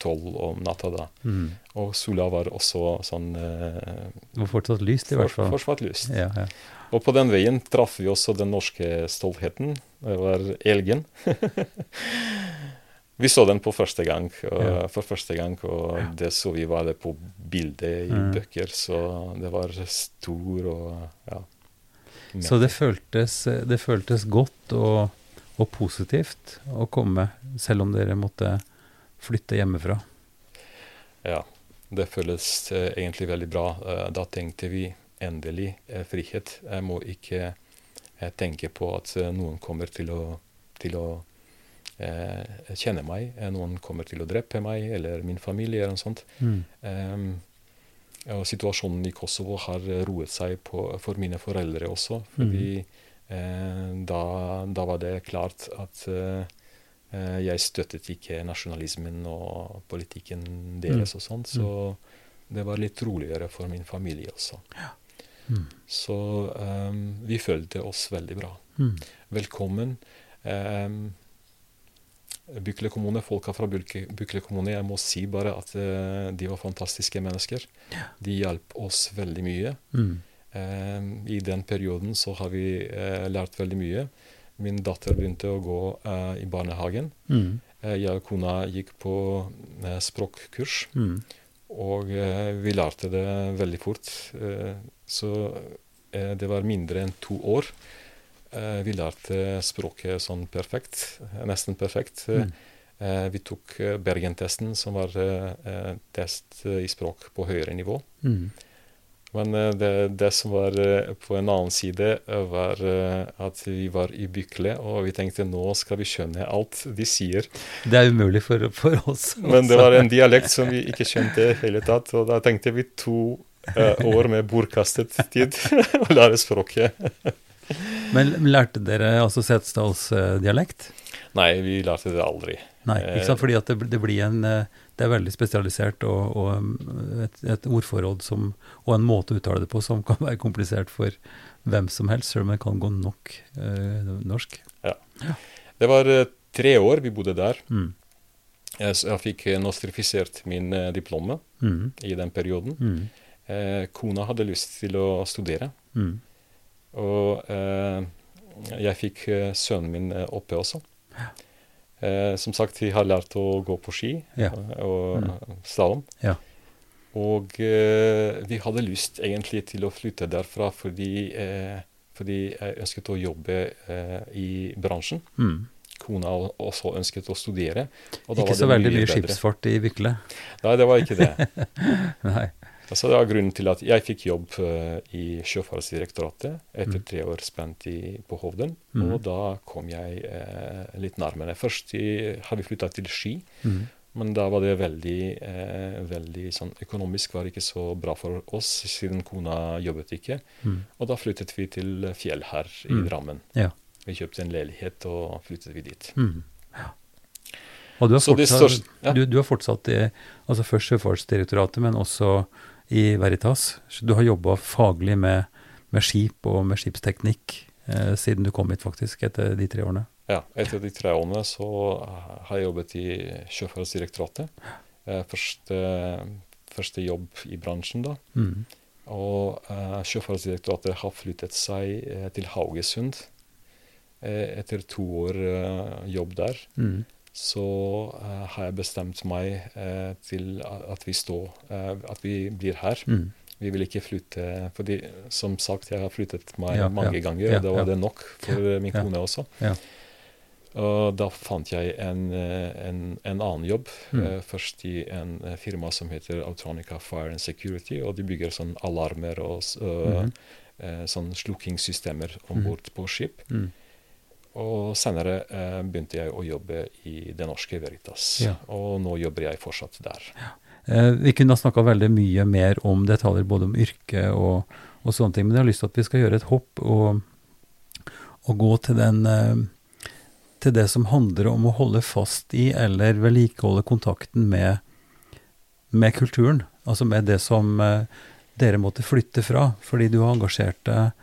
tolv om natta da. Mm. Og sola var også sånn eh, Det var fortsatt lyst, i hvert fall. Fortsatt lyst. Ja, ja. Og på den veien traff vi også den norske stoltheten. Det var elgen. vi så den på første gang, og, Ja. for første gang, og det så vi var det på bildet i Mm. bøker, så det var stor og ja. Så det føltes, det føltes godt og, og positivt å komme, selv om dere måtte flytte hjemmefra. Ja, det føles eh, egentlig veldig bra. Eh, da tenkte vi endelig eh, frihet. Jeg må ikke eh, tenke på at eh, noen kommer til å, til å eh, kjenne meg. Noen kommer til å drepe meg eller min familie eller noe sånt. Mm. Em, og situasjonen i Kosovo har roet seg på, for mine foreldre også. Fordi eh, da, da var det klart at eh, eh, jeg støttet ikke nasjonalismen og politikken deres og sånt. Så det var litt roligere for min familie også. Mm. Så um, vi følte oss veldig bra. Mm. Velkommen. Um, Bykle kommune, folka fra Bykle, kommune, jeg må si bare at eh, de var fantastiske mennesker. De hjalp oss veldig mye. Mhm. Um, I den perioden så har vi eh, lært veldig mye. Min datter begynte å gå eh, i barnehagen. Eh, jeg og kona gikk på eh, språkkurs. mm. Og eh, vi lærte det veldig fort. Eh, så eh, det var mindre enn to år. Eh, vi lærte språket sånn perfekt, eh, nesten perfekt. Mm. eh, vi tok Bergentesten, som var test i språk på høyere nivå. Mm. Men det, det som var på en annen side, var at vi var i Bykle, og vi tenkte nå skal vi skjønne alt de sier. Det er umulig for, for oss. Men det var en dialekt som vi ikke skjønte i hele tatt, og da tenkte vi to år med bortkastet tid å lære språket. Men lærte dere altså setesdalsdialekt? Nei, vi lærte det aldri. Nei, ikke sant? Fordi at det, det blir en eh, Det er veldig spesialisert og, og um, et, et ordforråd som, og en måte å uttale det på som kan være komplisert for hvem som helst, selv om det kan gå nok eh, norsk. Det var eh, tre år vi bodde der. Mm. Jeg, jeg fikk eh, nostrifisert min eh, diplome Mm. i den perioden. Mm. Eh, kona hadde lyst til å studere, Mm. Og eh, jeg fikk eh, sønnen min eh, oppe også. Eh, som sagt, vi har lært å gå på ski Ja. og og slalåm. Ja. Og eh, vi hadde lyst egentlig til å flytte derfra fordi, eh, fordi jeg ønsket å jobbe i bransjen. Mm. Kona også ønsket å studere. Ikke så veldig mye mye skipsfart i Bykle. Nei, det var ikke det. Nei. Altså, det var grunnen til at jeg fikk jobb eh, i Sjøfartsdirektoratet etter Mm. tre år spent i, på Hovden. Mm. Og da kom jeg eh, litt nærmere. Først i, har vi flytta til Ski, Mm. men da var det veldig, eh, veldig sånn økonomisk var det ikke så bra for oss, siden kona jobbet ikke. Mm. Og da flyttet vi til Fjell her i Mm. Drammen. Ja. Vi kjøpte en leilighet og flyttet vi dit. Mhm. Ja. Og du har fortsatt, største ja. du, du har fortsatt i altså først Sjøfartsdirektoratet, men også i Veritas. Du har jobba faglig med, med skip og med skipsteknikk eh, siden du kom hit, faktisk, etter de tre årene. Ja, etter de tre årene så har jeg jobbet i Sjøfartsdirektoratet. Eh, Første, første jobb i bransjen, da. Mm. Og eh, Sjøfartsdirektoratet har flyttet seg eh, til Haugesund. Eh, etter to år eh, jobb der, Mhm. Så uh, har jeg bestemt meg uh, til at vi står uh, At vi blir her. Mm. Vi vil ikke flytte fordi som sagt, jeg har flyttet meg Ja, mange ja, ganger, ja, og da var ja. det nok for min Ja, kone også. ja. Og da fant jeg en, en, en annen jobb. Mm. Først i en firma som heter Autronica Fire and Security, og de bygger sånn alarmer og eh, sånn slukkingssystemer om bord på skip. Mhm. Og senere eh, begynte jeg å jobbe i Det Norske Veritas, Ja. og nå jobber jeg fortsatt der. Eh, vi kunne ha snakka veldig mye mer om detaljer, både om yrke og, og sånne ting, men jeg har lyst til at vi skal gjøre et hopp og, og gå til den eh, til det som handler om å holde fast i eller vedlikeholde kontakten med, med kulturen. Altså med det som eh, dere måtte flytte fra, fordi du har engasjert deg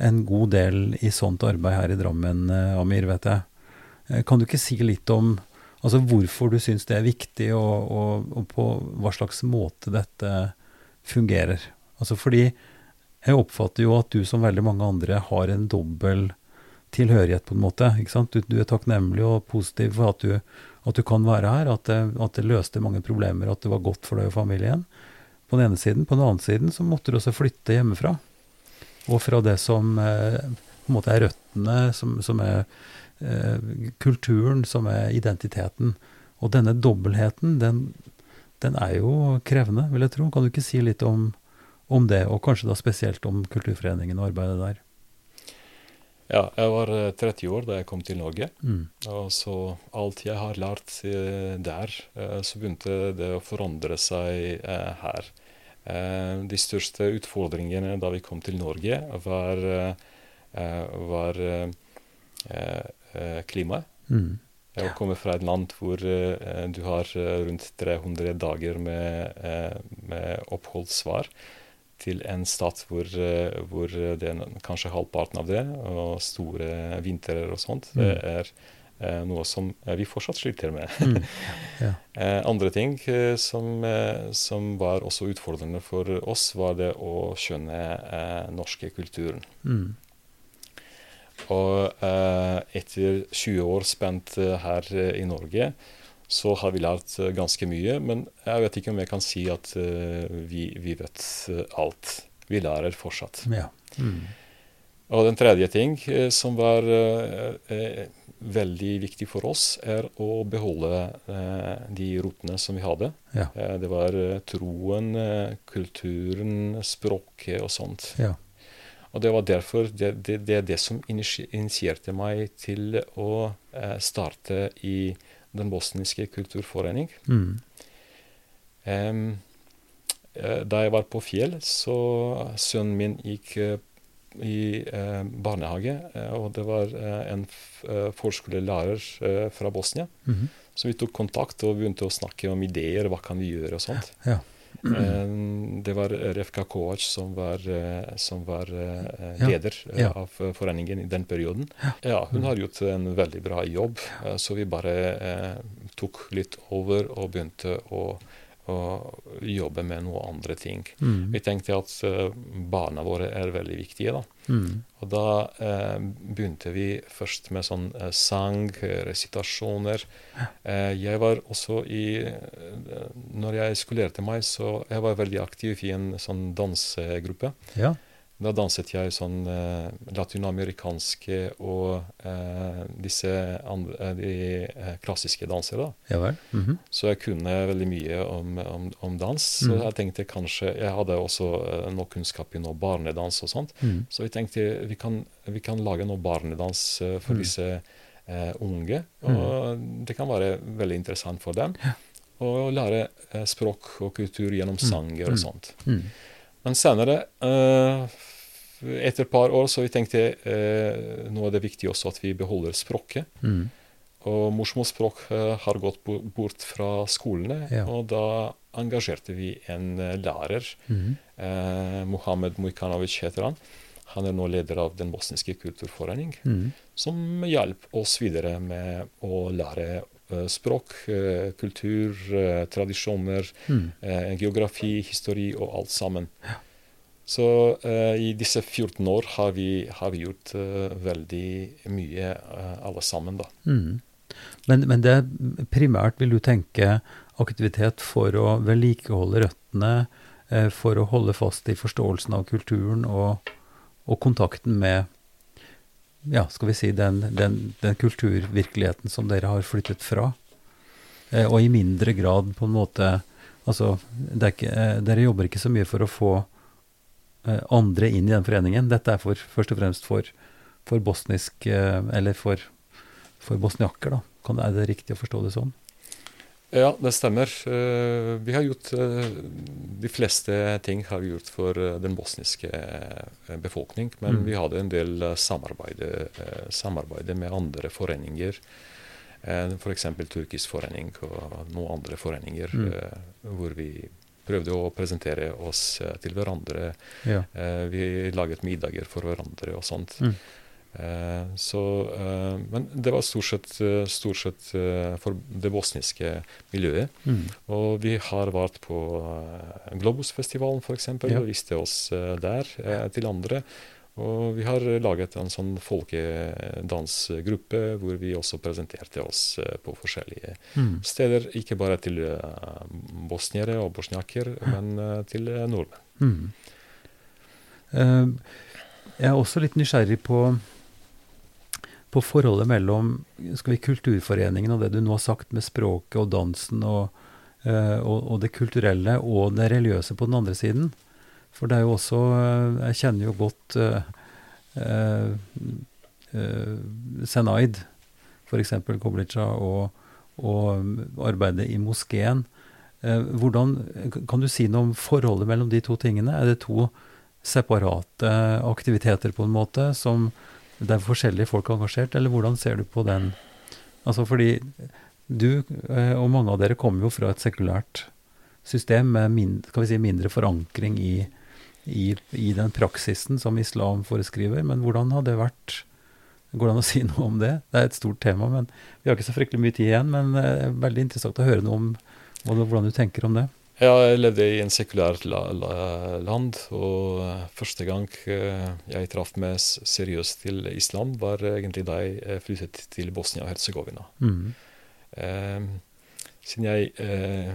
en god del i sånt arbeid her i Drammen, eh, Amir, vet jeg. Eh, Kan du ikke si litt om altså hvorfor du syns det er viktig, og, og, og på hva slags måte dette fungerer? Altså fordi jeg oppfatter jo at du som veldig mange andre har en dobbel tilhørighet, på en måte. ikke sant? Du, du er takknemlig og positiv for at du, at du kan være her, at det, at det løste mange problemer, at det var godt for deg og familien. På den ene siden. På den andre siden så måtte du også flytte hjemmefra. Og fra det som eh, på en måte er røttene, som, som er eh, kulturen, som er identiteten. Og denne dobbeltheten, den, den er jo krevende, vil jeg tro. Kan du ikke si litt om, om det, og kanskje da spesielt om Kulturforeningen og arbeidet der? Ja, jeg var eh, 30 år da jeg kom til Norge. Mm. Og så alt jeg har lært eh, der, eh, så begynte det å forandre seg eh, her. Eh, de største utfordringene da vi kom til Norge, var, eh, var eh, eh, klimaet. Mm. Jeg kommer fra et land hvor du har rundt 300 dager med, med oppholdssvar, til en stat hvor, hvor det er kanskje halvparten av det, og store vinterer og sånt. Det er noe som eh, vi fortsatt sliter med. Mm. Ja. Eh, andre ting eh, som, eh, som var også utfordrende for oss, var det å skjønne eh, norske kulturen. Mm. Og eh, etter 20 år spent eh, her eh, i Norge, så har vi lært eh, ganske mye. Men jeg vet ikke om jeg kan si at uh, vi, vi vet eh, alt. Vi lærer fortsatt. Ja. Mm. Og den tredje ting eh, som var uh, eh, veldig viktig for oss, er å beholde eh, de rotene som vi hadde. Ja. Eh, det var eh, troen, eh, kulturen, språket og sånt. Ja. Og det var derfor det, det, det er det som initierte meg til å eh, starte i Den bosniske kulturforening. Mm. Eh, da jeg var på Fjell, så sønnen min gikk eh, i eh, barnehage, eh, og det var eh, en eh, forskolelærer fra Bosnia. Mhm. Så vi tok kontakt og begynte å snakke om ideer, hva kan vi gjøre og sånt. Ja. Det var Refka Kovac som var, som var Ja, leder ja. av foreningen i den perioden. Ja, hun har gjort en veldig bra jobb, så vi bare tok litt over og begynte å, å jobbe med noen andre ting. Mm. Vi tenkte at eh, barna våre er veldig viktige, da. Mm. Og da eh, begynte vi først med sånn eh, sang, eh, resitasjoner. Eh, jeg var også i Når jeg skolerte meg, så jeg var veldig aktiv i en sånn dansegruppe. Ja. Da danset jeg sånn eh, latinamerikanske og eh, disse andre, eh, de eh, klassiske danser. da. Ja vel. -hmm. Så jeg kunne veldig mye om, om, om dans. Så Mm. jeg tenkte kanskje Jeg hadde også eh, noe kunnskap i noe barnedans og sånt. Mm. Så jeg tenkte vi kan, vi kan lage noe barnedans eh, for Mm. disse unge. Og det kan være veldig interessant for dem. Og lære språk og kultur gjennom sanger og sånt. Mhm. Men senere, eh, etter et par år, så vi tenkte eh, nå er det viktig også at vi beholder språket. Mm. Og morsmålsspråk eh, har gått bort fra skolene, Ja. og da engasjerte vi en eh, lærer. Mm. Eh, Mohammed Mujkanovic heter han. Han er nå leder av Den bosniske kulturforening, mm. som hjalp oss videre med å lære eh, språk, kultur, tradisjoner, eh, geografi, histori og alt sammen. Så uh, i disse 14 år har vi, har vi gjort uh, veldig mye uh, alle sammen, da. Mm. Men, men det primært, vil du tenke, aktivitet for å vedlikeholde røttene, for å holde fast i forståelsen av kulturen og, og kontakten med ja, skal vi si, den, den, den kulturvirkeligheten som dere har flyttet fra. Og i mindre grad på en måte Altså, ikke, dere jobber ikke så mye for å få andre inn i den foreningen. Dette er for, først og fremst for, for bosnisk eh, Eller for, for bosniakker, da. Kan er det riktig å forstå det sånn? Ja, det stemmer. Eh, vi har gjort eh, De fleste ting har vi gjort for eh, den bosniske eh, befolkning. Men Mm. vi hadde en del eh, samarbeide, eh, samarbeide med andre foreninger. F.eks. turkisk forening og noen andre foreninger Mm. eh, hvor vi prøvde å presentere oss eh, til hverandre. Ja. Eh, vi laget middager for hverandre og sånt. Mm. Eh, så, men det var stort sett, stort sett for det bosniske miljøet. Mm. Og vi har vært på Globusfestivalen f.eks. Ja. og viste oss der til andre. Og vi har laget en sånn folkedansgruppe hvor vi også presenterte oss eh, på forskjellige Mm. steder. Ikke bare til eh, bosniere og bosniaker, men eh, til nordmenn. Mm. Jeg er også litt nysgjerrig på, på forholdet mellom skal vi, kulturforeningen og det du nå har sagt med språket og dansen og, og, og det kulturelle og det religiøse på den andre siden. For det er jo også eh, Jeg kjenner jo godt uh, uh, uh, Senaid, f.eks. Koblica, og, og arbeidet i moskeen. Eh, hvordan, kan du si noe om forholdet mellom de to tingene? Er det to separate aktiviteter, på en måte, som det er forskjellige folk engasjert, eller hvordan ser du på den? Altså fordi du eh, og mange av dere kommer jo fra et sekulært system med mindre, si, mindre forankring i, i, i den praksisen som islam foreskriver, men hvordan har det vært? Går det an å si noe om det? Det er et stort tema, men vi har ikke så fryktelig mye tid igjen. Men det er veldig interessant å høre noe om hvordan du tenker om det. Ja, jeg levde i en sekulært la, la, land, og eh, første gang eh, jeg traff meg seriøst til islam, var egentlig da jeg eh, flyttet til Bosnia og Herzegovina. Mm. Eh, siden jeg eh, eh,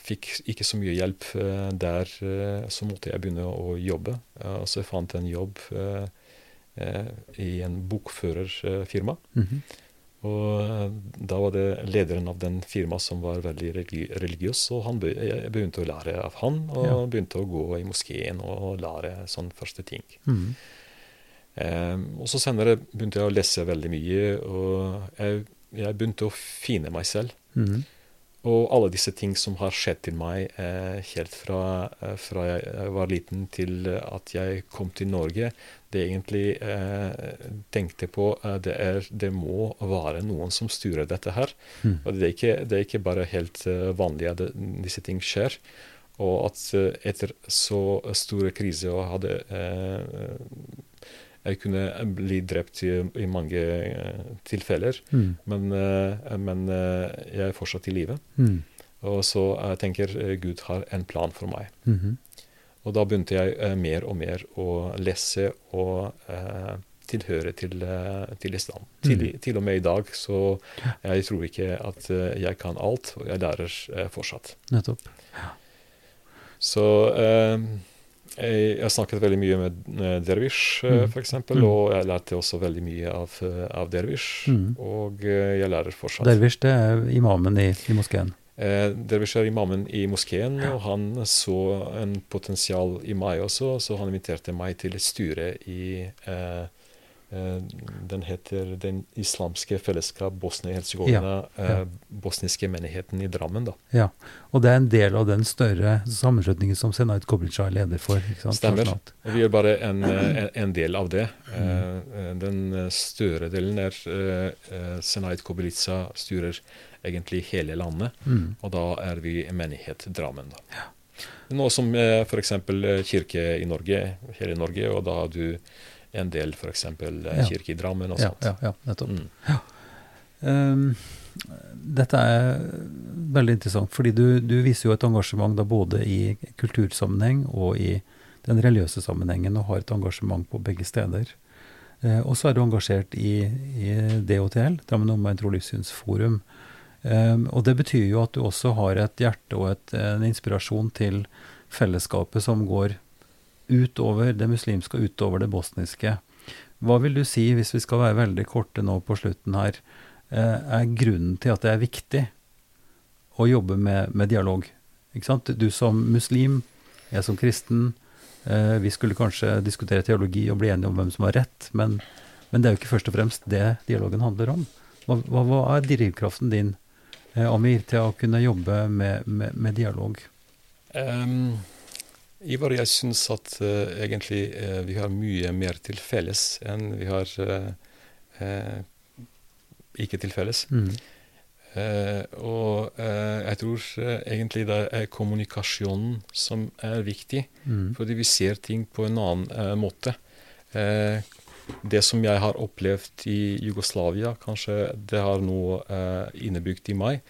fikk ikke så mye hjelp eh, der, eh, så måtte jeg begynne å jobbe. Eh, så jeg fant en jobb eh, eh, i en bokførerfirma. Mhm. Og eh, da var det lederen av den firmaet som var veldig religiøs, og han be jeg begynte å lære av han, og Ja. begynte å gå i moskeen og lære sånne første ting. Mm -hmm. um, og så senere begynte jeg å lese veldig mye, og jeg, jeg begynte å finne meg selv. Mhm. Og alle disse ting som har skjedd til meg eh, helt fra, eh, fra jeg var liten til at jeg kom til Norge, det jeg egentlig eh, tenkte på, eh, det er det må være noen som styrer dette her. Mm. Og det er ikke, det er ikke bare helt eh, vanlig at disse ting skjer. Og at eh, etter så store kriser og hadde eh, Jeg kunne bli drept i, i mange eh, tilfeller, Mm. men, eh, men eh, jeg er fortsatt i live. Mm. Og så jeg tenker Gud har en plan for meg. Mhm. Og da begynte jeg mer og mer å lese og eh, tilhøre til, til islam. Til, til og med i dag, så jeg tror ikke at jeg kan alt, og jeg lærer fortsatt. Nettopp. Så eh, Jeg har snakket veldig mye med eh, Dervish, Mm. f.eks., Mm. og jeg lærte også veldig mye av, eh, av Dervish. Mm. Og eh, jeg lærer fortsatt. Dervish, det er imamen i, i moskeen. Eh, Dervish er imamen i moskeen, og han så en potensial i meg også, så han inviterte meg til et styre i eh, eh, Den heter Den islamske fellesskap Bosnia-Hercegovina, Ja, ja. eh, bosniske menigheten i Drammen, da. Ja. Og det er en del av den større sammenslutningen som Senait Kobilca er leder for. Stemmer. Og vi er bare en, eh, en, del av det. Mm. Eh, eh, Den eh, større delen er Senait Kobilica styrer egentlig hele landet, Mm. og da er vi en menighet Drammen. da. Noe som uh, f.eks. kirke i Norge, hele Norge, og da har du en del f.eks. Ja. kirke i Drammen og sånt. ja, ja, nettopp. Mm. Um, dette er veldig interessant, fordi du, du viser jo et engasjement da både i kultursammenheng og i den religiøse sammenhengen, og har et engasjement på begge steder. Eh, og så er du engasjert i, i DOTL, Drammen Omegn Tro Livssynsforum. Um, og det betyr jo at du også har et hjerte og et, en inspirasjon til fellesskapet som går utover det muslimske og utover det bosniske. Hva vil du si, hvis vi skal være veldig korte nå på slutten her, eh, er grunnen til at det er viktig å jobbe med, med dialog? Du som muslim, jeg som kristen, eh, vi skulle kanskje diskutere teologi og bli enige om hvem som har rett, men, men det er jo ikke først og fremst det dialogen handler om. Hva, hva, hva er drivkraften din, eh, Amir, til å kunne jobbe med, med, med dialog? Ehm, Ivar, jeg syns at uh, egentlig uh, vi har mye mer til felles enn vi har uh, ikke til felles. Mm. Og jeg tror egentlig det er kommunikasjonen som er viktig, Mm. fordi vi ser ting på en annen måte. Det som jeg har opplevd i Jugoslavia, kanskje det har noe innebygd i meg.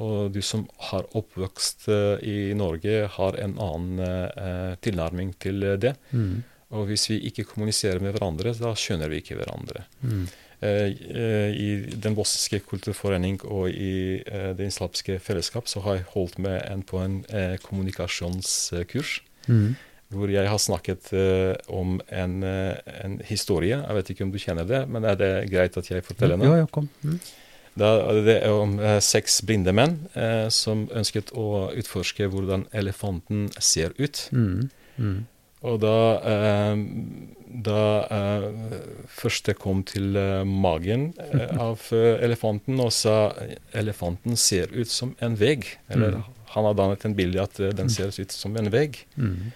Og du som har oppvokst eh, i Norge, har en annen eh, tilnærming til eh, det. Mm. Og hvis vi ikke kommuniserer med hverandre, da skjønner vi ikke hverandre. Mm. I Den bosniske kulturforening og i Det islamske fellesskap så har jeg holdt med en på en kommunikasjonskurs. Mm. Hvor jeg har snakket om en, en historie. Jeg vet ikke om du kjenner det, men er det greit at jeg forteller den? Ja, ja, kom. Mm. Da, det er om eh, seks blinde menn eh, som ønsket å utforske hvordan elefanten ser ut. Mm. Mm. Og da, eh, da eh, første kom til eh, magen eh, av elefanten og sa elefanten ser ut som en vegg. Eller Mm. han har dannet en bilde at den ser ut som en vegg. Mm.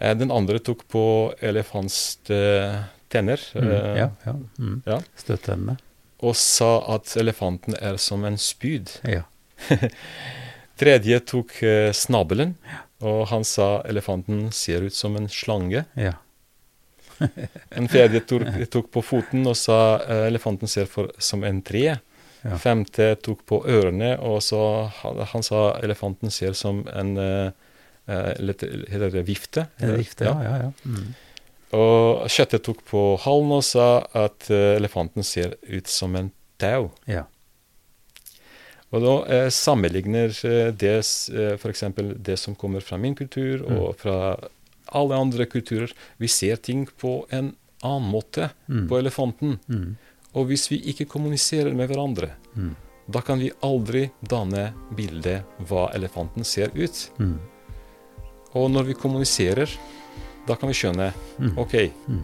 Eh, den andre tok på elefants tenner Mm. Ja, ja. Mm. ja. Støttende. Og sa at elefanten er som en spyd. Ja. Tredje tok eh, snabelen, og han sa elefanten ser ut som en slange. ja. En fjerde tok, tok på foten og sa eh, elefanten ser for, som en tre. Ja. Femte tok på ørene, og så han, han sa elefanten ser som en eh, eh, Heter det vifte? En vifte, ja. ja, ja. Mm. Og kjøttet tok på halen og sa at eh, elefanten ser ut som en tau. ja. Og da eh, sammenligner eh, det eh, f.eks. det som kommer fra min kultur Mm. og fra alle andre kulturer. Vi ser ting på en annen måte Mm. på elefanten. Mm. Og hvis vi ikke kommuniserer med hverandre, Mm. da kan vi aldri danne bildet hva elefanten ser ut. Mm. Og når vi kommuniserer, da kan vi skjønne Mm. OK, Mm.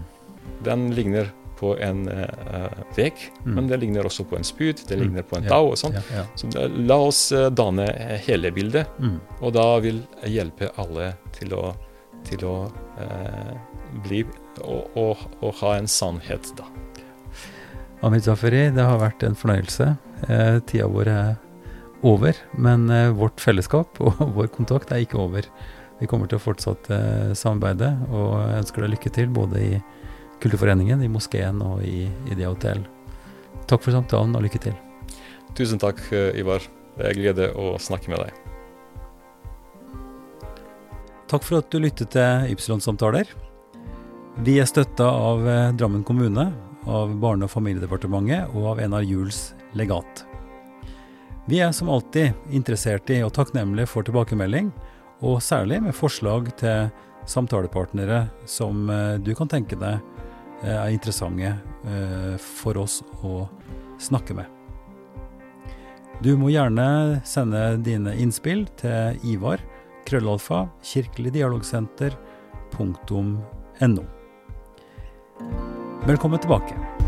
den ligner på en uh, vek, Mm. men det ligner også på en spyd, det Mm. ligner på en tau og sånn. Ja, ja. Så da, la oss eh, danne hele bildet, Mm. og da vil hjelpe alle til å, til å uh, bli og, og, og ha en sannhet, da. Amit Zafari, det har vært en fornøyelse. Eh, tida vår er over, men vårt fellesskap og vår kontakt er ikke over. Vi kommer til å fortsette samarbeidet, og jeg ønsker deg lykke til både i Kulturforeningen, i moskeen og i, i det hotell. Takk for samtalen, og lykke til. Tusen takk, eh, Ivar. Det er glede å snakke med deg. Takk for at du lyttet til Ypsilon-samtaler. Vi er støtta av eh, Drammen kommune, av Barne- og familiedepartementet og av Enar Juels legat. Vi er som alltid interessert i og takknemlige for tilbakemelding, og særlig med forslag til samtalepartnere som eh, du kan tenke deg eh, er interessante eh, for oss å snakke med. Du må gjerne sende dine innspill til Ivar, krøllalfa, kirkeligdialogsenter.no. Velkommen tilbake.